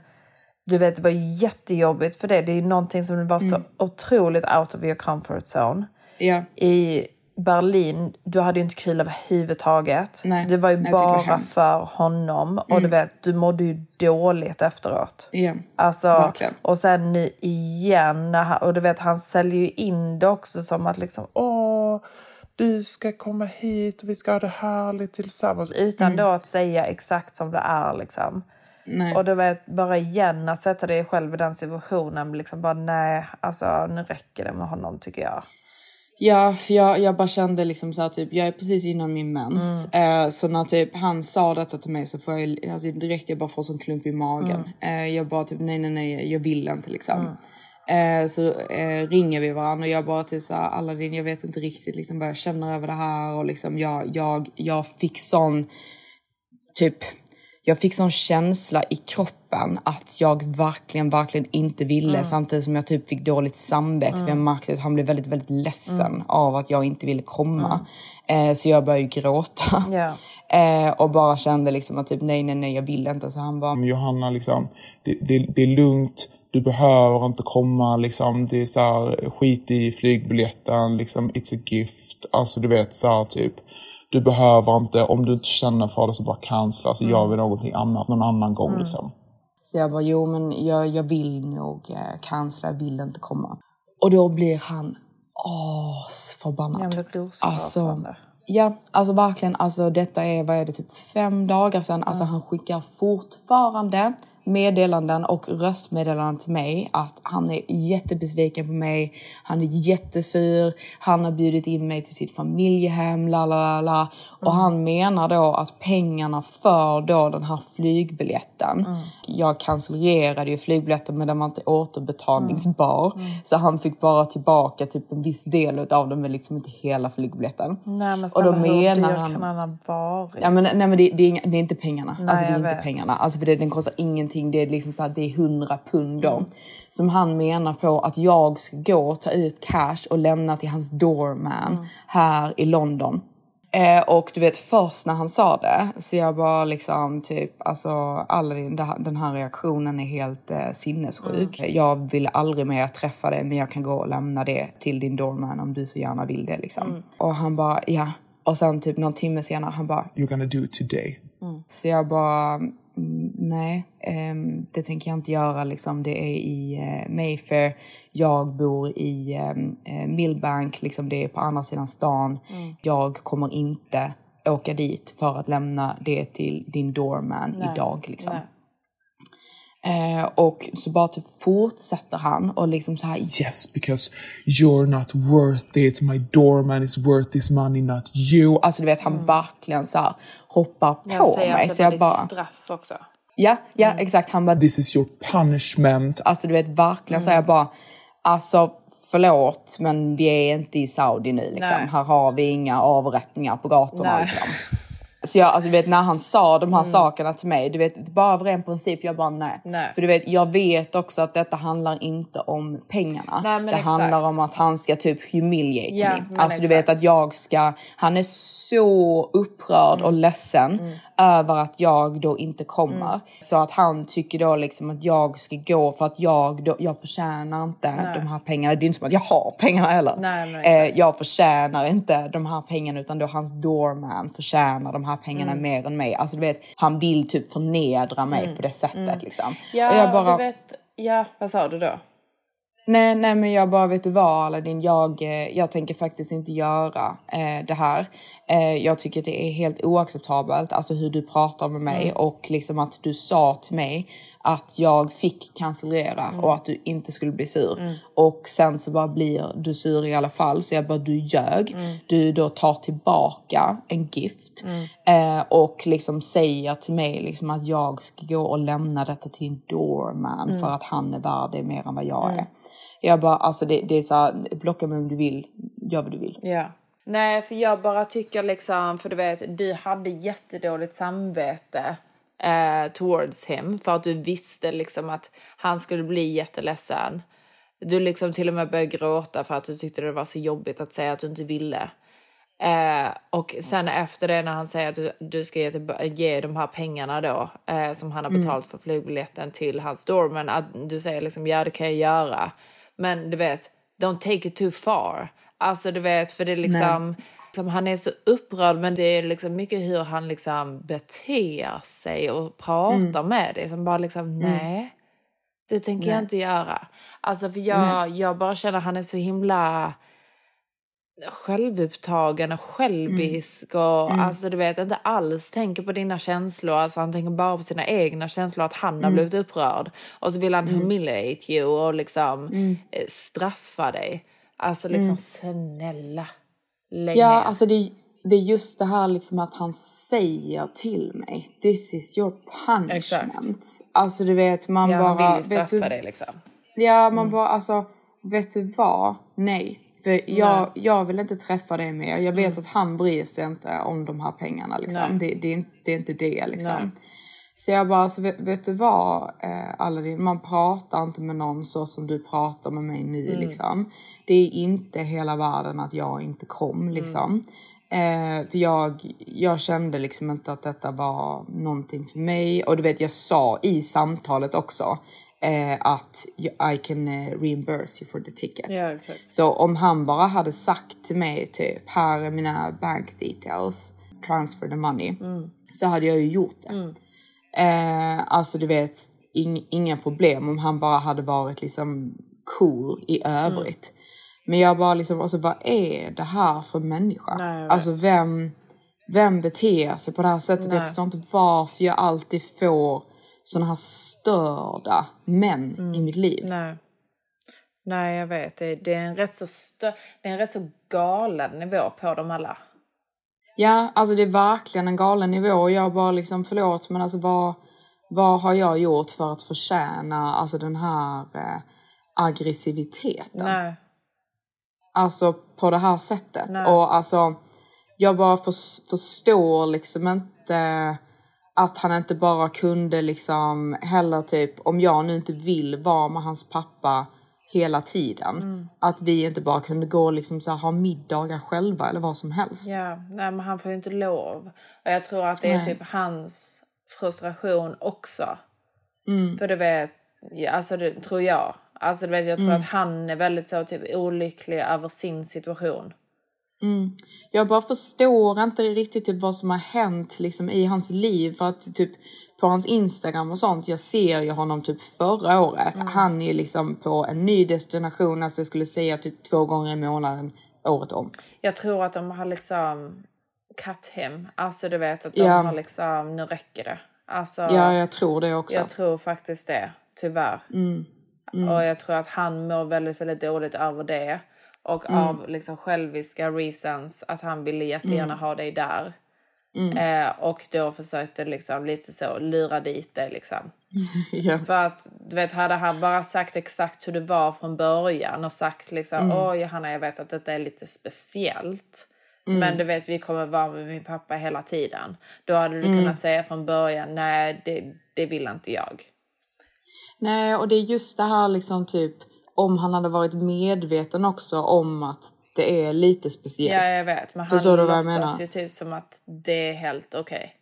Speaker 2: du vet, det var jättejobbigt för det. Det är ju någonting som var så
Speaker 3: Mm.
Speaker 2: otroligt out of your comfort zone.
Speaker 3: Ja.
Speaker 2: I Berlin, du hade ju inte kul överhuvudtaget.
Speaker 3: Nej,
Speaker 2: det var ju
Speaker 3: det var
Speaker 2: bara för honom. Och
Speaker 3: Mm.
Speaker 2: du vet, du mådde ju dåligt efteråt.
Speaker 3: Ja,
Speaker 2: Alltså,
Speaker 3: verkligen.
Speaker 2: och sen nu igen, när han, och du vet han säljer ju in det också som att liksom,
Speaker 5: Åh, du ska komma hit och vi ska ha det härligt tillsammans.
Speaker 2: utan då att säga exakt som det är liksom.
Speaker 3: Nej.
Speaker 2: Och du vet, bara igen att sätta dig själv i den situationen, liksom bara nej, alltså nu räcker det med honom tycker jag.
Speaker 3: Ja, för jag, jag bara kände liksom så här, typ, jag är precis innan min mens. Eh, så när typ han sa detta till mig så får jag alltså, direkt jag bara får sån klump i magen. Eh, jag bara typ nej, nej, nej, jag vill inte liksom. Eh, så eh, ringer vi varandra och jag bara typ såhär, Aladdin jag vet inte riktigt liksom vad jag känner över det här och liksom jag, jag, jag fick sån typ jag fick sån känsla i kroppen att jag verkligen, verkligen inte ville
Speaker 2: Mm.
Speaker 3: samtidigt som jag typ fick dåligt samvete för jag märkte att han blev väldigt, väldigt ledsen
Speaker 2: Mm.
Speaker 3: av att jag inte ville komma. Eh, så jag började ju gråta.
Speaker 2: Ja.
Speaker 3: Eh, och bara kände liksom att typ nej, nej, nej, jag vill inte. Så han bara,
Speaker 5: Johanna, liksom, det, det, det är lugnt. Du behöver inte komma. Liksom, det är så här, skit i flygbiljetten. Liksom, it's a gift. Alltså du vet så här, typ. Du behöver inte. Om du inte känner för det så bara cancella. Så gör vi någonting annat någon annan gång. Liksom.
Speaker 3: Så jag bara, jo men jag, jag vill nog eh, cancella, jag vill inte komma. Och då blir han asförbannad.
Speaker 2: Ja, men det blir så
Speaker 3: alltså. Ja, alltså verkligen. Alltså detta är, vad är det, typ fem dagar sedan. Alltså han skickar fortfarande meddelanden och röstmeddelanden till mig att han är jättebesviken på mig. Han är jättesur. Han har bjudit in mig till sitt familjehem, la la la la. Och han menar då att pengarna för då den här flygbiljetten. Jag cancellerade ju flygbiljetten men den var inte återbetalningsbar. Så han fick bara tillbaka typ en viss del av den men liksom inte hela flygbiljetten.
Speaker 2: Nej men
Speaker 3: Och då menar han-
Speaker 2: kan han ha varit?
Speaker 3: Ja, men, nej men det, det, är, inga, det är inte pengarna.
Speaker 2: Nej,
Speaker 3: alltså det är inte
Speaker 2: vet.
Speaker 3: pengarna. Alltså för det, den kostar ingenting. Det är liksom så här, det är 100 pund då.
Speaker 2: Mm.
Speaker 3: Som han menar på att jag ska gå och ta ut cash och lämna till hans doorman
Speaker 2: Mm.
Speaker 3: här i London. Eh, och du vet först när han sa det så jag bara liksom typ alltså Aladdin den här reaktionen är helt eh, sinnessjuk.
Speaker 2: Mm.
Speaker 3: Jag vill aldrig mer träffa dig men jag kan gå och lämna det till din doorman om du så gärna vill det liksom.
Speaker 2: Mm.
Speaker 3: Och han bara ja. Och sen typ någon timme senare han bara
Speaker 5: You're gonna do it today.
Speaker 3: så jag bara, mm, nej, ehm, det tänker jag inte göra. Liksom. Det är i eh, Mayfair. Jag bor i ehm, eh, Millbank, liksom det är på andra sidan stan.
Speaker 2: Mm.
Speaker 3: Jag kommer inte åka dit för att lämna det till din doorman
Speaker 2: Nej,
Speaker 3: idag. Liksom. Eh, och så bara typ fortsätter han och liksom så här,
Speaker 5: Yes, because you're not worth it. My doorman is worth this money, not you.
Speaker 3: alltså du vet han verkligen så här hoppar på
Speaker 2: Jag säger
Speaker 3: mig.
Speaker 2: att
Speaker 3: Så
Speaker 2: det var
Speaker 3: jag bara,
Speaker 2: straff också.
Speaker 3: ja, ja exakt. Han bara,
Speaker 5: This is your punishment.
Speaker 3: Alltså du vet verkligen så jag bara, alltså förlåt men vi är inte i Saudi nu liksom.
Speaker 2: Nej.
Speaker 3: Här har vi inga avrättningar på gatorna
Speaker 2: Nej.
Speaker 3: liksom. Så jag, alltså du vet när han sa de här sakerna till mig, du vet bara av ren princip, jag bara nej.
Speaker 2: Nej.
Speaker 3: För du vet, jag vet också att detta handlar inte om pengarna.
Speaker 2: Nej,
Speaker 3: det
Speaker 2: exakt.
Speaker 3: handlar om att han ska typ humiliate
Speaker 2: Ja, men
Speaker 3: Alltså du
Speaker 2: exakt.
Speaker 3: vet att jag ska, han är så upprörd
Speaker 2: Mm.
Speaker 3: och ledsen över att jag då inte kommer. Så att han tycker då liksom att jag ska gå för att jag, då, jag förtjänar inte
Speaker 2: Nej.
Speaker 3: de här pengarna. Det är inte som att jag har pengarna heller.
Speaker 2: Nej,
Speaker 3: eh, jag förtjänar inte de här pengarna utan då hans doorman förtjänar de här pengarna
Speaker 2: Mm.
Speaker 3: mer än mig. Alltså du vet, han vill typ förnedra mig
Speaker 2: Mm.
Speaker 3: på det sättet
Speaker 2: Mm.
Speaker 3: liksom.
Speaker 2: Ja,
Speaker 3: och jag bara,
Speaker 2: du vet, ja, vad sa du då?
Speaker 3: Nej, nej, men jag bara, vet du vad Aladdin, jag, eh, jag tänker faktiskt inte göra eh, det här. Eh, jag tycker att det är helt oacceptabelt, alltså hur du pratar med mig
Speaker 2: Mm.
Speaker 3: och liksom att du sa till mig att jag fick cancellera
Speaker 2: Mm.
Speaker 3: och att du inte skulle bli sur.
Speaker 2: Mm.
Speaker 3: Och sen så bara blir du sur i alla fall, så jag bara, du ljög.
Speaker 2: Mm.
Speaker 3: Du då tar tillbaka en gift eh, och liksom säger till mig liksom att jag ska gå och lämna detta till en doorman
Speaker 2: Mm.
Speaker 3: för att han är värd det mer än vad jag
Speaker 2: Mm.
Speaker 3: är. Jag bara, alltså det, det är så här, blocka mig om du vill, gör vad du vill.
Speaker 2: Ja. Nej, för jag bara tycker liksom, för du vet, du hade jättedåligt samvete eh, towards him för att du visste liksom att han skulle bli jätteledsen. Du liksom till och med började gråta för att du tyckte det var så jobbigt att säga att du inte ville. Eh, och sen efter det när han säger att du, du ska ge, ge de här pengarna då eh, som han har
Speaker 3: Mm.
Speaker 2: betalat för flygbiljetten till hans doorman att du säger liksom ja det kan jag göra. Men du vet, don't take it too far. Alltså du vet för det är liksom, liksom han är så upprörd men det är liksom mycket hur han liksom beter sig och pratar
Speaker 3: Mm.
Speaker 2: med dig som bara liksom nej. Det tänker jag
Speaker 3: Nej.
Speaker 2: inte göra. Alltså för jag, jag bara känner att han är så himla självupptagen och självisk och
Speaker 3: Mm.
Speaker 2: alltså du vet inte alls tänker på dina känslor. Alltså han tänker bara på sina egna känslor att han har
Speaker 3: Mm.
Speaker 2: blivit upprörd. Och så vill han
Speaker 3: Mm.
Speaker 2: humiliate you och liksom
Speaker 3: Mm.
Speaker 2: eh, straffa dig. Alltså liksom
Speaker 3: Mm.
Speaker 2: snälla. Lägg
Speaker 3: Ja, alltså det, det är just det här liksom att han säger till mig, this is your punishment.
Speaker 2: Exakt.
Speaker 3: Alltså du vet, man
Speaker 2: ja,
Speaker 3: bara...
Speaker 2: han vill ju
Speaker 3: vet
Speaker 2: straffa
Speaker 3: du,
Speaker 2: dig liksom.
Speaker 3: Ja, man bara alltså, vet du vad? Nej. För jag, jag vill inte träffa dig mer. Jag vet
Speaker 2: Mm.
Speaker 3: att han bryr sig inte om de här pengarna liksom.
Speaker 2: Nej.
Speaker 3: Det, det, är inte, det är inte det liksom.
Speaker 2: Nej.
Speaker 3: Så jag bara, alltså, vet, vet du vad eh, Aladdin, man pratar inte med någon så som du pratar med mig nu
Speaker 2: Mm.
Speaker 3: liksom. Det är inte hela världen att jag inte kom liksom. Eh, för jag, jag kände liksom inte att detta var någonting för mig. Och du vet, jag sa i samtalet också eh, att I can eh, reimburse you for the ticket.
Speaker 2: Ja, exakt.
Speaker 3: Så om han bara hade sagt till mig typ, här är mina bank details, transfer the money. Så hade jag ju gjort det. Eh, alltså du vet, ing, inga problem om han bara hade varit liksom cool i övrigt. Men jag bara liksom, alltså vad är det här för människa?
Speaker 2: Nej,
Speaker 3: alltså vem, vem beter sig på det här sättet?
Speaker 2: Nej.
Speaker 3: Jag förstår inte varför jag alltid får såna här störda män i mitt liv.
Speaker 2: Nej. Nej, jag vet. Det, det, är en rätt så stö- det är en rätt så galen nivå på dem alla.
Speaker 3: Ja, alltså det är verkligen en galen nivå jag bara liksom förlåt men alltså vad, vad har jag gjort för att förtjäna alltså den här eh, aggressiviteten?
Speaker 2: Nej.
Speaker 3: Alltså på det här sättet.
Speaker 2: Nej.
Speaker 3: Och alltså jag bara förs- förstår liksom inte att han inte bara kunde liksom heller typ om jag nu inte vill vara med hans pappa hela tiden.
Speaker 2: Mm.
Speaker 3: Att vi inte bara kunde gå och liksom så här, ha middagar själva eller vad som helst.
Speaker 2: Ja, nej, men han får ju inte lov. Och jag tror att det är
Speaker 3: Nej.
Speaker 2: typ hans frustration också.
Speaker 3: Mm.
Speaker 2: För du vet, alltså det tror jag. Alltså du vet, jag tror
Speaker 3: Mm.
Speaker 2: att han är väldigt så typ olycklig över sin situation.
Speaker 3: Mm. Jag bara förstår inte riktigt typ vad som har hänt liksom i hans liv för att typ på hans Instagram och sånt, jag ser ju honom typ förra året.
Speaker 2: Mm.
Speaker 3: Han är ju liksom på en ny destination, alltså jag skulle säga typ två gånger i månaden året om.
Speaker 2: Jag tror att de har liksom cut hem. Alltså du vet att de
Speaker 3: Ja.
Speaker 2: har liksom, nu räcker det. Alltså,
Speaker 3: Ja, jag tror det också.
Speaker 2: Jag tror faktiskt det, tyvärr.
Speaker 3: Mm. Mm.
Speaker 2: Och jag tror att han mår väldigt, väldigt dåligt över det. Och
Speaker 3: Mm.
Speaker 2: av liksom själviska reasons att han ville jättegärna
Speaker 3: Mm.
Speaker 2: ha dig där.
Speaker 3: Mm.
Speaker 2: Eh, och då försökte liksom lite så lura dit dig liksom.
Speaker 3: ja.
Speaker 2: För att du vet, hade han bara sagt exakt hur det var från början och sagt liksom
Speaker 3: Mm.
Speaker 2: åh Johanna jag vet att detta är lite speciellt.
Speaker 3: Mm.
Speaker 2: Men du vet vi kommer vara med min pappa hela tiden. Då hade du
Speaker 3: Mm.
Speaker 2: kunnat säga från början nej det, det vill inte jag.
Speaker 3: Nej, och det är just det här liksom typ om han hade varit medveten också om att det är lite speciellt.
Speaker 2: Ja jag vet men han
Speaker 3: Förstår du vad jag menar?
Speaker 2: ju typ som att det är helt okej.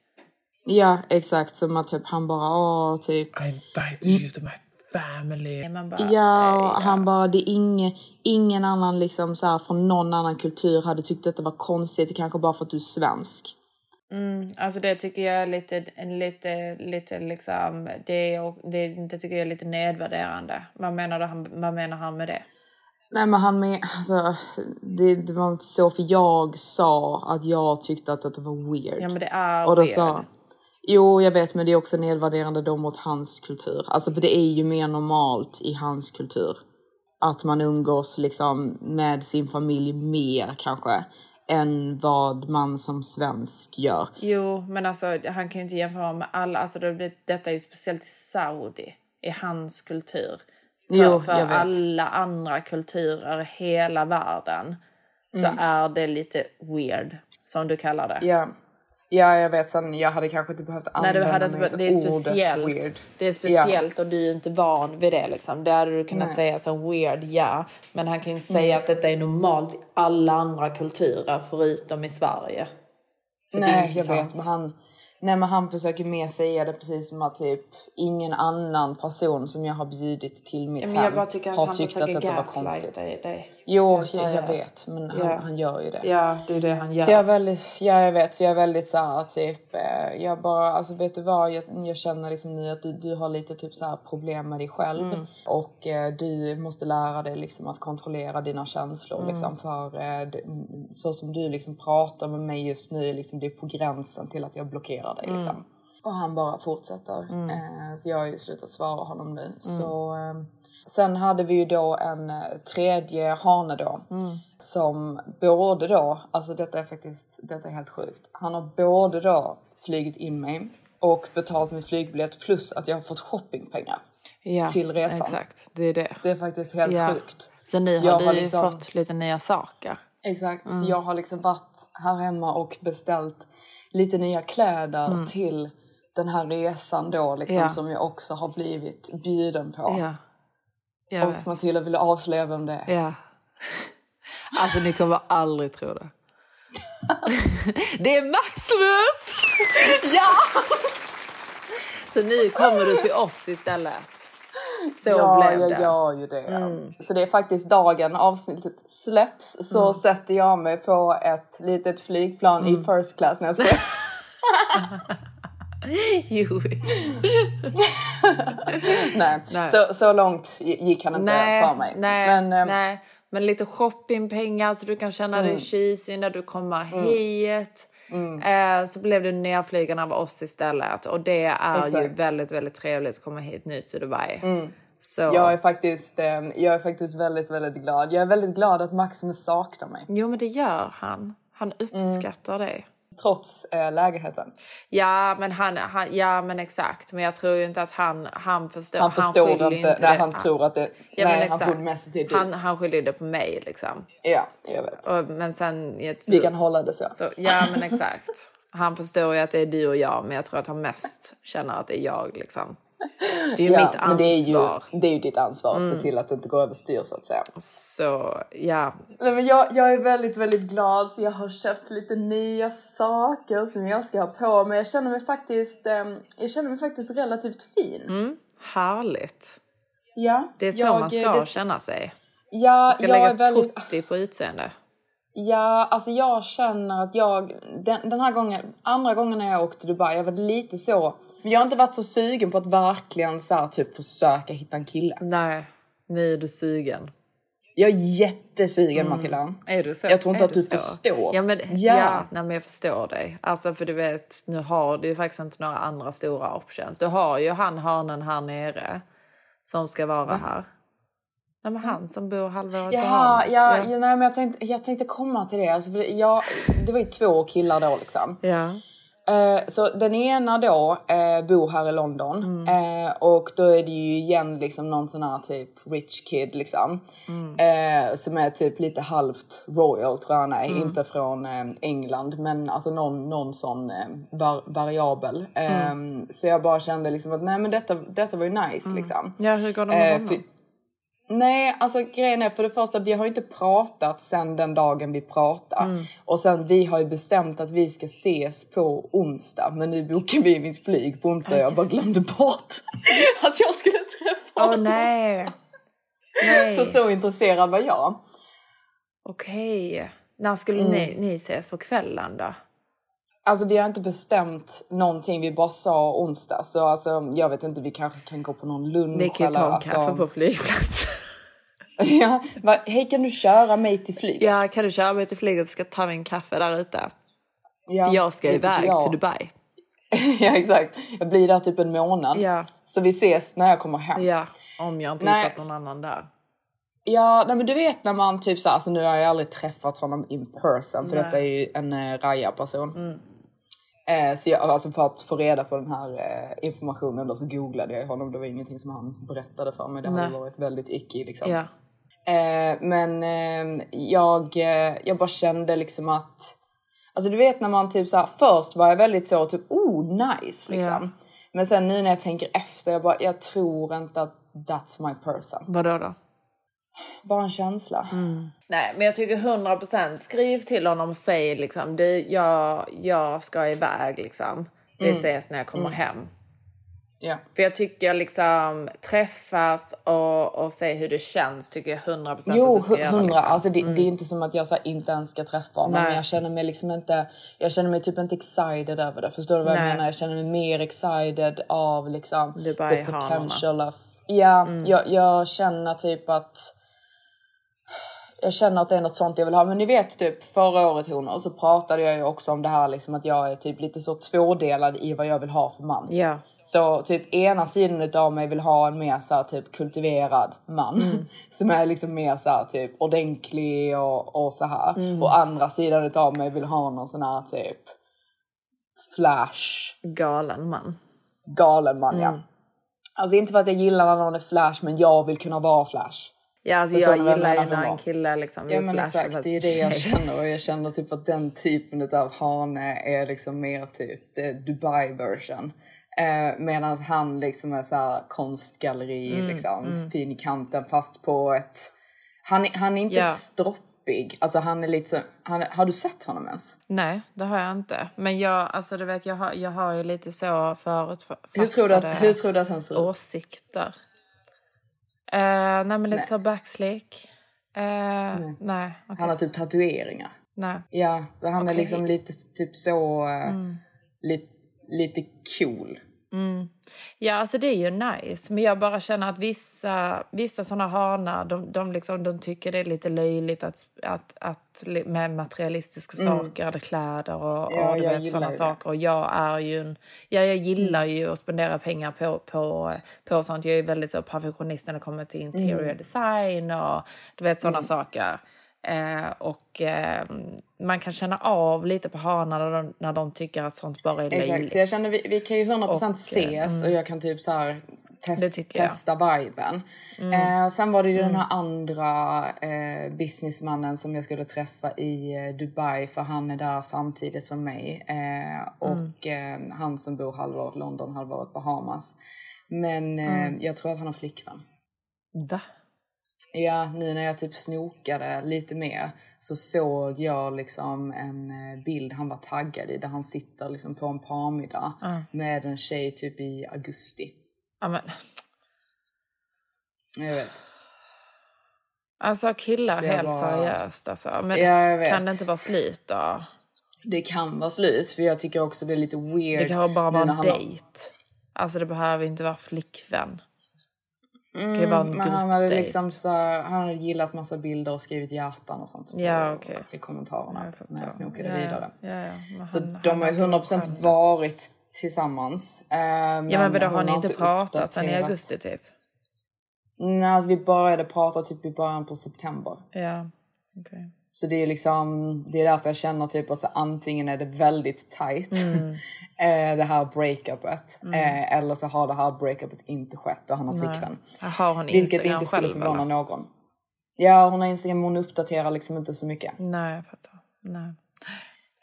Speaker 3: Ja, exakt. Som att typ han bara, åh, typ.
Speaker 5: I invited you to my family.
Speaker 2: Man bara,
Speaker 3: Ja, och han bara, det är ingen, ingen annan liksom så här från någon annan kultur hade tyckt att det var konstigt, kanske bara för att du är svensk.
Speaker 2: Mm, alltså det tycker jag är lite, lite, lite liksom, det, är- det, det tycker jag är lite nedvärderande. Vad menar, han, vad menar han med det?
Speaker 3: Nej men han med, alltså, det, det var inte så för jag sa att jag tyckte att, att det var weird.
Speaker 2: Ja men det är
Speaker 3: och då
Speaker 2: weird.
Speaker 3: sa, jo jag vet men det är också nedvärderande då mot hans kultur. Alltså för det är ju mer normalt i hans kultur. Att man umgås liksom med sin familj mer kanske än vad man som svensk gör.
Speaker 2: Jo, men alltså han kan ju inte jämföra med alla. Alltså det, detta är ju speciellt i Saudi, i hans kultur. För,
Speaker 3: Jo,
Speaker 2: för alla andra kulturer i hela världen så
Speaker 3: Mm.
Speaker 2: är det lite weird, som du kallar det.
Speaker 3: Ja. Ja, jag vet. Sen jag hade kanske inte behövt
Speaker 2: Nej,
Speaker 3: använda
Speaker 2: du hade inte,
Speaker 3: av
Speaker 2: det är
Speaker 3: ordet
Speaker 2: speciellt.
Speaker 3: weird.
Speaker 2: Det är speciellt och du är inte van vid det. Liksom. Det hade du kunnat
Speaker 3: Nej.
Speaker 2: säga som weird, ja. Men han kan ju inte
Speaker 3: Mm.
Speaker 2: säga att detta är normalt i alla andra kulturer förutom i Sverige. För
Speaker 3: Nej, jag
Speaker 2: sant.
Speaker 3: vet. Men han, nej, men han försöker mer säga det precis som att typ ingen annan person som jag har bjudit till mitt
Speaker 2: Ja, men jag
Speaker 3: hem
Speaker 2: bara tycker att
Speaker 3: har
Speaker 2: han
Speaker 3: tyckt att detta var konstigt.
Speaker 2: dig. dig.
Speaker 3: Jo, jag, jag vet. Men han, han gör ju det.
Speaker 2: Ja, det är det han gör.
Speaker 3: Så jag väldigt, ja jag vet, så jag är väldigt så här typ, eh, jag bara, alltså vet du vad, jag, jag känner liksom nu att du, du har lite typ så här problem med dig själv
Speaker 2: Mm.
Speaker 3: och eh, du måste lära dig liksom att kontrollera dina känslor
Speaker 2: Mm.
Speaker 3: liksom för eh, det, så som du liksom pratar med mig just nu, liksom det är på gränsen till att jag blockerar dig
Speaker 2: Mm.
Speaker 3: liksom. Och han bara fortsätter.
Speaker 2: Mm.
Speaker 3: Eh, så jag har ju slutat svara honom nu. Så, eh, sen hade vi ju då en eh, tredje hane då.
Speaker 2: Mm.
Speaker 3: Som både då, alltså detta är faktiskt, detta är helt sjukt. Han har både då flugit in mig och betalt min flygbiljett plus att jag har fått shoppingpengar
Speaker 2: Ja,
Speaker 3: till resan.
Speaker 2: Exakt, det är det.
Speaker 3: Det är faktiskt helt
Speaker 2: Ja.
Speaker 3: sjukt.
Speaker 2: Så nu har du
Speaker 3: liksom-
Speaker 2: fått lite nya saker.
Speaker 3: Exakt,
Speaker 2: Mm.
Speaker 3: så jag har liksom varit här hemma och beställt lite nya kläder
Speaker 2: Mm.
Speaker 3: till den här resan då liksom
Speaker 2: Ja.
Speaker 3: som jag också har blivit bjuden på.
Speaker 2: Ja. Jag
Speaker 3: och
Speaker 2: vet.
Speaker 3: Matilda ville avslöja vem det är.
Speaker 2: Ja. Alltså ni kommer aldrig tro det. Det är Maximus!
Speaker 3: Ja!
Speaker 2: Så nu kommer du till oss istället. Så
Speaker 3: ja,
Speaker 2: blev
Speaker 3: jag
Speaker 2: det.
Speaker 3: gör ju det.
Speaker 2: Mm.
Speaker 3: Så det är faktiskt dagen avsnittet släpps så
Speaker 2: Mm.
Speaker 3: sätter jag mig på ett litet flygplan i first class när jag skojar.
Speaker 2: Jo.
Speaker 3: nej.
Speaker 2: Nej.
Speaker 3: Så, så långt gick han inte
Speaker 2: nej,
Speaker 3: för mig.
Speaker 2: Nej,
Speaker 3: Men, ehm,
Speaker 2: nej. Men lite shoppingpengar så du kan känna dig
Speaker 3: Mm.
Speaker 2: cheesy när du kommer
Speaker 3: Mm.
Speaker 2: hit.
Speaker 3: Mm.
Speaker 2: Eh, så blev du nedflygen av oss istället. Och det är ju
Speaker 3: Exakt.
Speaker 2: väldigt, väldigt trevligt att komma hit nu till Dubai.
Speaker 3: Mm.
Speaker 2: Så.
Speaker 3: Jag är, faktiskt, eh, jag är faktiskt väldigt, väldigt glad. Jag är väldigt glad att Maximus saknar mig.
Speaker 2: Jo, men det gör han. Han uppskattar det.
Speaker 3: Trots eh, lägenheten.
Speaker 2: Ja, men han, han, ja, men exakt. Men jag tror ju inte att han, han förstår.
Speaker 3: Han förstår
Speaker 2: skyller
Speaker 3: inte.
Speaker 2: inte
Speaker 3: nej,
Speaker 2: det.
Speaker 3: han tror att det...
Speaker 2: Ja,
Speaker 3: nej, han tror det mest till
Speaker 2: Han, han skyller det på mig liksom.
Speaker 3: Ja, jag vet.
Speaker 2: Och, men sen... Jag,
Speaker 3: Vi kan hålla det så.
Speaker 2: så. Ja, men exakt. Han förstår ju att det är du och jag, men jag tror att han mest känner att det är jag liksom. Det är ju
Speaker 3: ja,
Speaker 2: mitt ansvar.
Speaker 3: Det är ju, det är ju ditt ansvar att
Speaker 2: Mm.
Speaker 3: se till att det inte går överstyr så att säga.
Speaker 2: Så, ja.
Speaker 3: Nej, men jag, jag är väldigt, väldigt glad så jag har köpt lite nya saker som jag ska ha på mig. Jag känner mig faktiskt, ehm, jag känner mig faktiskt relativt fin.
Speaker 2: Mm, härligt.
Speaker 3: Ja,
Speaker 2: Det är så
Speaker 3: jag-
Speaker 2: man ska
Speaker 3: det-
Speaker 2: känna sig.
Speaker 3: Ja,
Speaker 2: Det ska
Speaker 3: jag
Speaker 2: läggas
Speaker 3: väldigt-
Speaker 2: tutti på utseende.
Speaker 3: Ja, alltså jag känner att jag, den, den här gången, andra gången när jag åkte till Dubai, jag var lite så, men jag har inte varit så sugen på att verkligen så här, typ försöka hitta en kille.
Speaker 2: Nej, nu är du sugen.
Speaker 3: Jag är jättesugen
Speaker 2: Mm.
Speaker 3: Matilda.
Speaker 2: Är du så?
Speaker 3: Jag tror inte
Speaker 2: Är
Speaker 3: att du
Speaker 2: så?
Speaker 3: förstår.
Speaker 2: Ja, men, ja.
Speaker 3: Ja.
Speaker 2: nej, men jag förstår dig. Alltså för du vet, nu har du ju faktiskt inte några andra stora options. Du har ju han hanen här nere som ska vara här. Nej, men han som bor halva året
Speaker 3: Jaha,
Speaker 2: Bahamas.
Speaker 3: ja, ja. nej, men jag tänkte, jag tänkte komma till det. Alltså, för jag, det var ju två killar då liksom.
Speaker 2: Ja.
Speaker 3: Eh, så den ena då eh, bor här i London
Speaker 2: Mm.
Speaker 3: eh, och då är det ju igen liksom någon sån här typ rich kid liksom.
Speaker 2: Mm.
Speaker 3: Eh, som är typ lite halvt royal tror jag han är.
Speaker 2: Mm.
Speaker 3: Inte från eh, England men alltså någon, någon sån var, variabel.
Speaker 2: Mm.
Speaker 3: Så jag bara kände liksom att nej men detta, detta var ju nice liksom.
Speaker 2: Ja, hur går det med honom?
Speaker 3: Nej, alltså grejen är för det första, vi har inte pratat sen den dagen vi pratade.
Speaker 2: Mm.
Speaker 3: Och sen vi har ju bestämt att vi ska ses på onsdag. Men nu bokar vi mitt flyg på onsdag och jag bara glömde bort att jag skulle träffa honom.
Speaker 2: nej. nej.
Speaker 3: Så så intresserad var jag.
Speaker 2: Okej. När skulle
Speaker 3: Mm.
Speaker 2: ni, ni ses på kvällen då?
Speaker 3: Alltså vi har inte bestämt någonting, vi bara sa onsdag. Så alltså, jag vet inte, vi kanske kan gå på någon lunch
Speaker 2: Ni kan ju ta en
Speaker 3: alltså-
Speaker 2: kaffe på flygplats.
Speaker 3: ja, va, hej kan du köra mig till flyget?
Speaker 2: Ja, kan du köra mig till flyget så ska jag ta min kaffe där ute.
Speaker 3: Ja,
Speaker 2: För jag ska iväg
Speaker 3: jag.
Speaker 2: till Dubai.
Speaker 3: ja exakt. Jag blir där typ en månad.
Speaker 2: Ja.
Speaker 3: Så vi ses när jag kommer hem.
Speaker 2: Ja, om jag inte
Speaker 3: Nej,
Speaker 2: hittat någon annan där.
Speaker 3: Ja, nej, men du vet när man typ så här, alltså nu har jag aldrig träffat honom in person för
Speaker 2: Nej.
Speaker 3: detta är ju en eh, Raja-person.
Speaker 2: Mm.
Speaker 3: Eh, så jag, alltså för att få reda på den här eh, informationen då så googlade jag honom. Det var ingenting som han berättade för mig. Det hade varit väldigt icky liksom.
Speaker 2: Ja.
Speaker 3: Eh, men eh, jag, jag bara kände liksom att... Alltså du vet när man typ så här, först var jag väldigt så typ oh nice liksom.
Speaker 2: Ja.
Speaker 3: Men sen nu när jag tänker efter, jag bara jag tror inte att that's my person.
Speaker 2: Vadå då?
Speaker 3: Bara en känsla.
Speaker 2: Nej, men jag tycker 100% skriv till honom och säg liksom, du, jag, jag ska iväg liksom. Vi
Speaker 3: Mm.
Speaker 2: ses när jag kommer
Speaker 3: Mm.
Speaker 2: hem.
Speaker 3: Ja.
Speaker 2: För jag tycker liksom träffas och, och se hur det känns tycker jag 100% att
Speaker 3: Jo,
Speaker 2: du ska göra.
Speaker 3: hundra.
Speaker 2: Liksom.
Speaker 3: Alltså det, det är inte som att jag så här, inte ens ska träffa honom.
Speaker 2: Nej.
Speaker 3: Men jag känner mig liksom inte, jag känner mig typ inte excited över det. Förstår du vad jag
Speaker 2: Nej.
Speaker 3: menar? Jag känner mig mer excited av liksom the potential of... Ja,
Speaker 2: Mm.
Speaker 3: jag, jag känner typ att jag känner att det är något sånt jag vill ha. Men ni vet typ förra året honor så pratade jag ju också om det här liksom att jag är typ lite så tvådelad i vad jag vill ha för man.
Speaker 2: Ja.
Speaker 3: Så typ ena sidan utav mig vill ha en mer så här, typ kultiverad man.
Speaker 2: Mm.
Speaker 3: Som är liksom mer så här, typ ordentlig och, och så här.
Speaker 2: Mm.
Speaker 3: Och andra sidan utav mig vill ha någon sån här typ flash.
Speaker 2: Galen man.
Speaker 3: Galen man
Speaker 2: Mm.
Speaker 3: ja. Alltså inte för att jag gillar när någon är flash men jag vill kunna vara flash.
Speaker 2: Ja, alltså
Speaker 3: Förstår
Speaker 2: jag gillar ju när en kille liksom vill
Speaker 3: Ja men exakt,
Speaker 2: för
Speaker 3: det är det jag känner och jag känner typ att den typen av hane är liksom mer typ the Dubai version. Eh, Medan han liksom är så här konstgalleri,
Speaker 2: Mm,
Speaker 3: liksom,
Speaker 2: mm.
Speaker 3: fin i kanten fast på ett... Han, är- han är inte
Speaker 2: Ja.
Speaker 3: stroppig. Alltså han är lite så... Han, har du sett honom ens?
Speaker 2: Nej, det har jag inte. Men jag, alltså du vet, jag har, jag har ju lite så förutfattade
Speaker 3: Hur tror, du att, hur tror du att han ser ut?
Speaker 2: åsikter. Uh, nej men lite
Speaker 3: Nej.
Speaker 2: så backslick. Uh, nej. okej.
Speaker 3: Han har typ tatueringar.
Speaker 2: Nej.
Speaker 3: Ja, han är
Speaker 2: Okej.
Speaker 3: liksom lite typ så... eh,
Speaker 2: Mm.
Speaker 3: Lite, lite cool.
Speaker 2: Mm. Ja, alltså det är ju nice. Men jag bara känner att vissa, vissa såna hanar, de, de, liksom, de tycker det är lite löjligt att, att, att med materialistiska
Speaker 3: Mm.
Speaker 2: saker, eller kläder och,
Speaker 3: Ja,
Speaker 2: och vet, såna
Speaker 3: det.
Speaker 2: saker. Och jag är ju en, ja, jag gillar ju att spendera pengar på, på, på sånt. Jag är väldigt så perfektionist när det kommer till interior
Speaker 3: Mm.
Speaker 2: design och du vet såna
Speaker 3: Mm.
Speaker 2: saker. Eh, och eh, man kan känna av lite på hanar när de, när de tycker att sånt bara är löjligt.
Speaker 3: Exakt, så jag känner vi, vi kan ju 100%
Speaker 2: Och,
Speaker 3: ses
Speaker 2: mm.
Speaker 3: och jag kan typ så här
Speaker 2: Det
Speaker 3: test,
Speaker 2: tycker jag.
Speaker 3: testa viben.
Speaker 2: Mm.
Speaker 3: Eh, sen var det ju den
Speaker 2: Mm.
Speaker 3: här andra eh, businessmannen som jag skulle träffa i eh, Dubai för han är där samtidigt som mig. Eh, och eh, han som bor halvåret London, halvåret Bahamas. Men eh,
Speaker 2: Mm.
Speaker 3: jag tror att han har flickvän.
Speaker 2: Va?
Speaker 3: Ja, nu när jag typ snokade lite mer så såg jag liksom en eh, bild han var taggad i där han sitter liksom på en parmiddag
Speaker 2: Ja.
Speaker 3: med en tjej typ i augusti.
Speaker 2: Ja, men,
Speaker 3: Jag vet.
Speaker 2: alltså killar
Speaker 3: Så
Speaker 2: helt
Speaker 3: bara-
Speaker 2: seriöst alltså. Men
Speaker 3: Ja,
Speaker 2: kan det inte vara slut då?
Speaker 3: Det kan vara slut för jag tycker också det är lite weird.
Speaker 2: Det kan bara vara en
Speaker 3: han har-
Speaker 2: dejt. Alltså det behöver inte vara flickvän.
Speaker 3: Mm, men han hade liksom så, han hade gillat massa bilder och skrivit hjärtan och sånt
Speaker 2: Ja, okej.
Speaker 3: i kommentarerna när jag snokade
Speaker 2: Ja, ja.
Speaker 3: vidare.
Speaker 2: Ja, ja.
Speaker 3: Så
Speaker 2: han-
Speaker 3: de har ju
Speaker 2: verkar
Speaker 3: 100%
Speaker 2: skön.
Speaker 3: varit tillsammans. Eh,
Speaker 2: Ja men vadå, har ni inte pratat sen i augusti typ?
Speaker 3: Nej, alltså vi började prata typ i början på september.
Speaker 2: Ja, okej.
Speaker 3: Så det är liksom, det är därför jag känner typ att så antingen är det väldigt tight,
Speaker 2: Mm.
Speaker 3: eh, det här breakupet,
Speaker 2: Mm.
Speaker 3: eh, eller så har det här breakupet inte skett och han har flickvän.
Speaker 2: Har hon
Speaker 3: Vilket
Speaker 2: Instagram
Speaker 3: inte skulle förvåna
Speaker 2: eller?
Speaker 3: någon. Ja, hon har Instagram men hon uppdaterar liksom inte så mycket.
Speaker 2: Nej, jag fattar. Nej.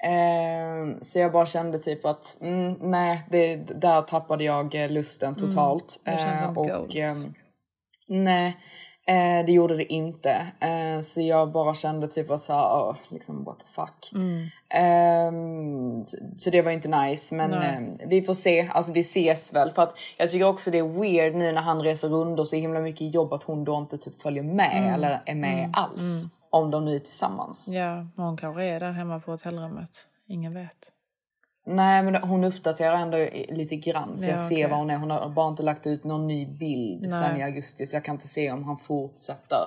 Speaker 3: Eh, så jag bara kände typ att mm, nej, det, där tappade jag eh, lusten
Speaker 2: Mm,
Speaker 3: totalt.
Speaker 2: det känns
Speaker 3: Eh,
Speaker 2: som
Speaker 3: och,
Speaker 2: goals.
Speaker 3: ehm, nej, eh, det gjorde det inte. Eh, så jag bara kände typ att såhär, oh, liksom what the fuck.
Speaker 2: Mm.
Speaker 3: Ehm, så, så det var inte nice men ehm, vi får se, alltså vi ses väl för att jag tycker också det är weird nu när han reser runt och så himla mycket jobb att hon då inte typ följer med
Speaker 2: Mm.
Speaker 3: eller är med
Speaker 2: Mm.
Speaker 3: alls.
Speaker 2: Mm.
Speaker 3: Om de nu är tillsammans.
Speaker 2: Ja, hon kanske är där hemma på hotellrummet. Ingen vet.
Speaker 3: Nej men hon uppdaterar ändå lite grann så
Speaker 2: Ja,
Speaker 3: jag ser
Speaker 2: okej.
Speaker 3: var hon är. Hon har bara inte lagt ut någon ny bild
Speaker 2: Nej.
Speaker 3: sen i augusti så jag kan inte se om han fortsätter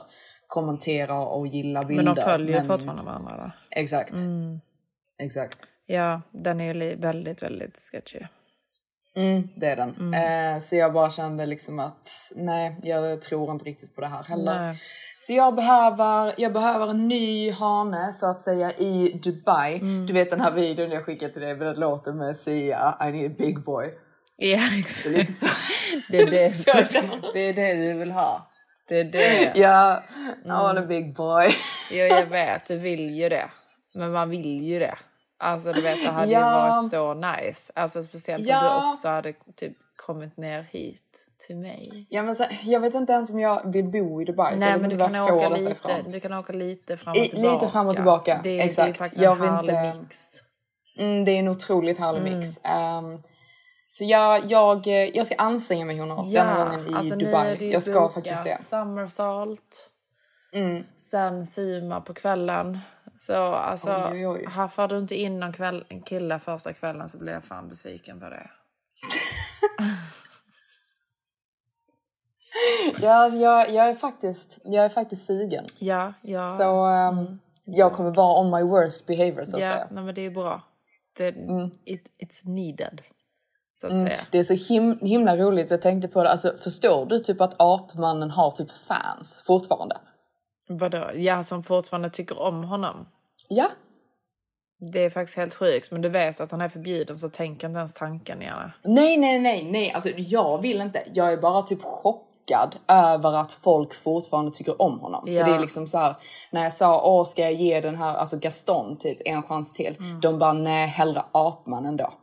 Speaker 3: kommentera och gilla bilder.
Speaker 2: Men de följer ju fortfarande varandra då.
Speaker 3: Exakt.
Speaker 2: Mm.
Speaker 3: Exakt.
Speaker 2: Ja, den är ju väldigt, väldigt sketchy.
Speaker 3: Mm, det är den.
Speaker 2: Mm.
Speaker 3: Eh, så jag bara kände liksom att nej, jag tror inte riktigt på det här heller.
Speaker 2: Nej.
Speaker 3: Så jag behöver, jag behöver en ny hane så att säga i Dubai.
Speaker 2: Mm.
Speaker 3: Du vet den här videon jag skickade till dig med den låten med Sia, I need a big boy.
Speaker 2: Ja,
Speaker 3: Det är lite så.
Speaker 2: Det är det, är du vill ha. Det är det.
Speaker 3: Ja, I
Speaker 2: Mm.
Speaker 3: want a big boy.
Speaker 2: Jo, jag vet. Du vill ju det. Men man vill ju det. Alltså du vet, det hade
Speaker 3: Ja.
Speaker 2: ju varit så nice. Alltså speciellt om
Speaker 3: Ja.
Speaker 2: du också hade typ kommit ner hit till mig.
Speaker 3: Ja, men så, jag vet inte ens om jag vill bo i Dubai.
Speaker 2: Nej men du kan, åka lite,
Speaker 3: ifrån.
Speaker 2: du kan åka lite fram och tillbaka.
Speaker 3: lite fram och tillbaka,
Speaker 2: Det,
Speaker 3: exakt.
Speaker 2: det är faktiskt
Speaker 3: Jag
Speaker 2: en härlig
Speaker 3: inte-
Speaker 2: mix.
Speaker 3: Mm, det är en otroligt härlig
Speaker 2: Mm.
Speaker 3: mix. Ehm, så jag, jag, jag ska anstränga mig Jonas denna gången i
Speaker 2: alltså
Speaker 3: Dubai. jag ska
Speaker 2: bokat
Speaker 3: faktiskt det.
Speaker 2: Summersalt.
Speaker 3: Mm.
Speaker 2: Sen Sima på kvällen. Så alltså,
Speaker 3: Oj, oj,
Speaker 2: här får du inte in någon kväll, en kille första kvällen så blir jag fan besviken på det.
Speaker 3: Ja, alltså, jag, jag, är faktiskt, jag är faktiskt sugen.
Speaker 2: Ja, ja.
Speaker 3: Så ehm, jag kommer vara on my worst behavior så att
Speaker 2: ja,
Speaker 3: säga.
Speaker 2: nej, men det är bra. Det, it, it's needed. Så att
Speaker 3: Mm,
Speaker 2: säga.
Speaker 3: det är så him himla roligt, jag tänkte på det. Alltså, förstår du typ att Apmannen har typ fans fortfarande?
Speaker 2: Vadå? Ja, som fortfarande tycker om honom.
Speaker 3: Ja.
Speaker 2: Det är faktiskt helt sjukt. Men du vet att han är förbjuden så tänk inte ens tanken gärna.
Speaker 3: Nej, nej, nej, nej. Alltså, jag vill inte. Jag är bara typ chockad över att folk fortfarande tycker om honom.
Speaker 2: Ja.
Speaker 3: För det är liksom så här, när jag sa åh ska jag ge den här, alltså Gaston typ en chans till.
Speaker 2: Mm.
Speaker 3: De bara nej hellre Apmannen då.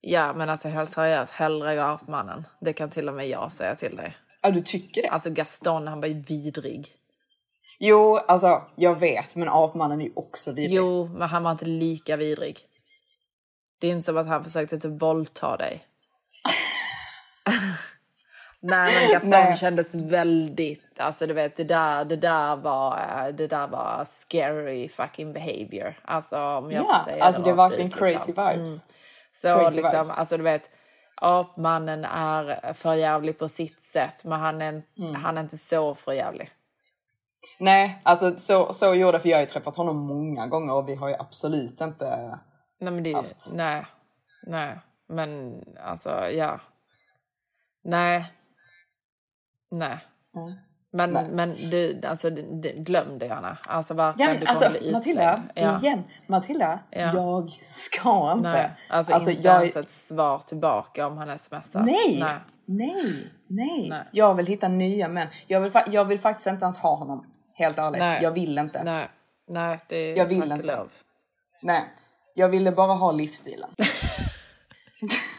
Speaker 2: Ja men alltså helt seriöst, hellre Gapmannen. Det kan till och med jag säga till dig.
Speaker 3: Ja du tycker det?
Speaker 2: Alltså Gaston han var ju vidrig.
Speaker 3: Jo, alltså jag vet, men apmannen är ju också vidrig.
Speaker 2: Jo, men han var inte lika vidrig. Det är inte som att han försökte typ våldta dig. Nej men Gaston
Speaker 3: Nej.
Speaker 2: kändes väldigt, alltså du vet det där, det där var, eh, det där var scary fucking behavior. Alltså om jag
Speaker 3: Ja,
Speaker 2: får säga
Speaker 3: alltså det är
Speaker 2: rakt
Speaker 3: verkligen crazy
Speaker 2: liksom.
Speaker 3: vibes.
Speaker 2: Så
Speaker 3: Crazy
Speaker 2: liksom,
Speaker 3: vibes.
Speaker 2: alltså du vet, apmannen är förjävlig på sitt sätt men han är,
Speaker 3: Mm.
Speaker 2: han är inte så förjävlig.
Speaker 3: Nej, alltså så, så gjorde för jag har ju träffat honom många gånger och vi har ju absolut inte...
Speaker 2: Nej men det
Speaker 3: Haft.
Speaker 2: nej, nej, men alltså ja. Nej. Nej.
Speaker 3: Nej.
Speaker 2: Men,
Speaker 3: Nej.
Speaker 2: men du, alltså du, du, glöm det Anna. Alltså verkligen,
Speaker 3: Ja,
Speaker 2: du
Speaker 3: men
Speaker 2: kommer
Speaker 3: alltså
Speaker 2: bli
Speaker 3: Matilda.
Speaker 2: Ja.
Speaker 3: igen. Matilda,
Speaker 2: Ja.
Speaker 3: jag ska inte.
Speaker 2: Nej, alltså,
Speaker 3: Alltså,
Speaker 2: inte
Speaker 3: jag-
Speaker 2: ens ett svar tillbaka om han smsar.
Speaker 3: Nej.
Speaker 2: Nej.
Speaker 3: Nej, nej,
Speaker 2: Nej.
Speaker 3: Jag vill hitta nya män. Jag vill, jag vill faktiskt inte ens ha honom. Helt ärligt.
Speaker 2: Nej.
Speaker 3: Jag vill inte. Nej.
Speaker 2: Nej, nej, det
Speaker 3: Jag vill inte.
Speaker 2: lov.
Speaker 3: Jag ville bara ha livsstilen.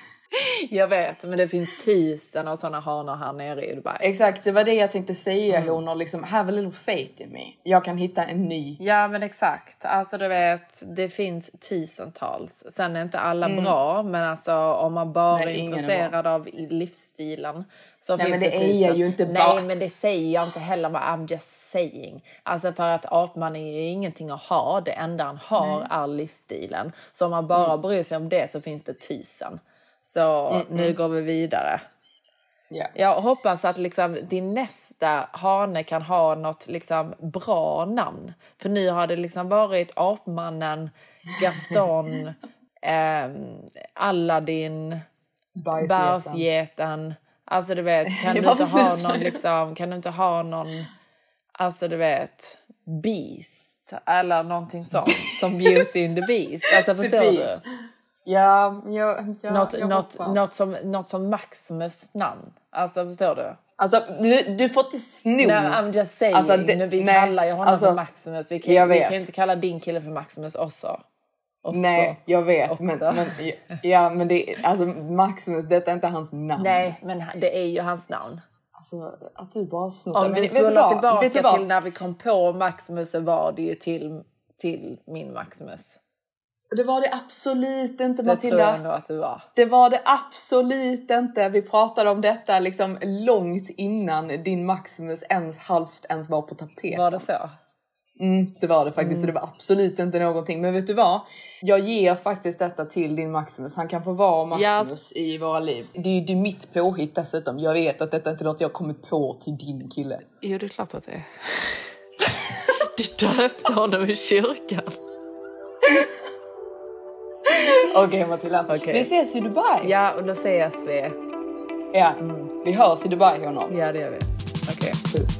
Speaker 2: Jag vet, men det finns tusen av sådana hanar här nere i Dubai.
Speaker 3: Exakt, det var det jag tänkte säga
Speaker 2: Mm.
Speaker 3: honor. Liksom, have a little faith in me. Jag kan hitta en ny.
Speaker 2: Ja men exakt. Alltså du vet, det finns tusentals. Sen är inte alla
Speaker 3: Mm.
Speaker 2: bra, men alltså om man bara
Speaker 3: Nej,
Speaker 2: är
Speaker 3: ingen är
Speaker 2: intresserad av livsstilen så
Speaker 3: Nej,
Speaker 2: finns
Speaker 3: men
Speaker 2: det
Speaker 3: det är
Speaker 2: tusen.
Speaker 3: ju inte
Speaker 2: Nej men det säger jag inte heller, men I'm just saying. Alltså för att apman är ju ingenting att ha, det enda han har
Speaker 3: Nej.
Speaker 2: är livsstilen. Så om man bara
Speaker 3: Mm.
Speaker 2: bryr sig om det så finns det tusen. Så
Speaker 3: Mm,
Speaker 2: nu
Speaker 3: mm.
Speaker 2: går vi vidare.
Speaker 3: Ja.
Speaker 2: Jag hoppas att liksom din nästa hane kan ha något liksom bra namn. För nu har det liksom varit Apmannen, Gaston, ehm, Aladdin. Bärsgeten. Alltså du vet, kan du inte ha någon liksom, kan du inte ha någon, alltså du vet, Beast eller någonting sånt som Beauty in the Beast. Alltså förstår du?
Speaker 3: Ja, ja, ja
Speaker 2: något,
Speaker 3: jag
Speaker 2: något,
Speaker 3: hoppas.
Speaker 2: något, som, något som Maximus namn. Alltså förstår du?
Speaker 3: Alltså, du, du får inte sno.
Speaker 2: Nej, I'm just saying.
Speaker 3: Alltså, det-
Speaker 2: nu, vi
Speaker 3: nej,
Speaker 2: kallar ju honom
Speaker 3: alltså,
Speaker 2: för Maximus. Vi kan,
Speaker 3: jag
Speaker 2: vi kan inte kalla din kille för Maximus också. också.
Speaker 3: Nej, jag vet.
Speaker 2: Också.
Speaker 3: Men, men, ja, men det, alltså, Maximus, detta är inte hans namn.
Speaker 2: Nej, men det är ju hans namn.
Speaker 3: Alltså, att du bara snott
Speaker 2: Om.
Speaker 3: Men
Speaker 2: du spolar tillbaka
Speaker 3: Vet du
Speaker 2: till när vi kom på Maximus så var det ju till, till min Maximus.
Speaker 3: Det var det absolut inte
Speaker 2: Det tror jag
Speaker 3: Matilda.
Speaker 2: ändå att det var.
Speaker 3: Det var det absolut inte. Vi pratade om detta liksom långt innan din Maximus ens halvt ens var på tapeten.
Speaker 2: Var det så?
Speaker 3: Mm, det var det faktiskt.
Speaker 2: Mm.
Speaker 3: det var absolut inte någonting. Men vet du vad? Jag ger faktiskt detta till din Maximus. Han kan få vara Maximus i våra liv. Det är ju mitt påhitt dessutom. Jag vet att detta inte är något jag kommit på till din kille.
Speaker 2: Jo, det är klart att det är. Du döpte honom i kyrkan.
Speaker 3: Okej Matilda,
Speaker 2: Okej.
Speaker 3: vi ses i Dubai.
Speaker 2: Ja, och då ses vi.
Speaker 3: Ja, vi hörs i Dubai honor.
Speaker 2: Ja, det gör vi. Okej.
Speaker 3: Puss.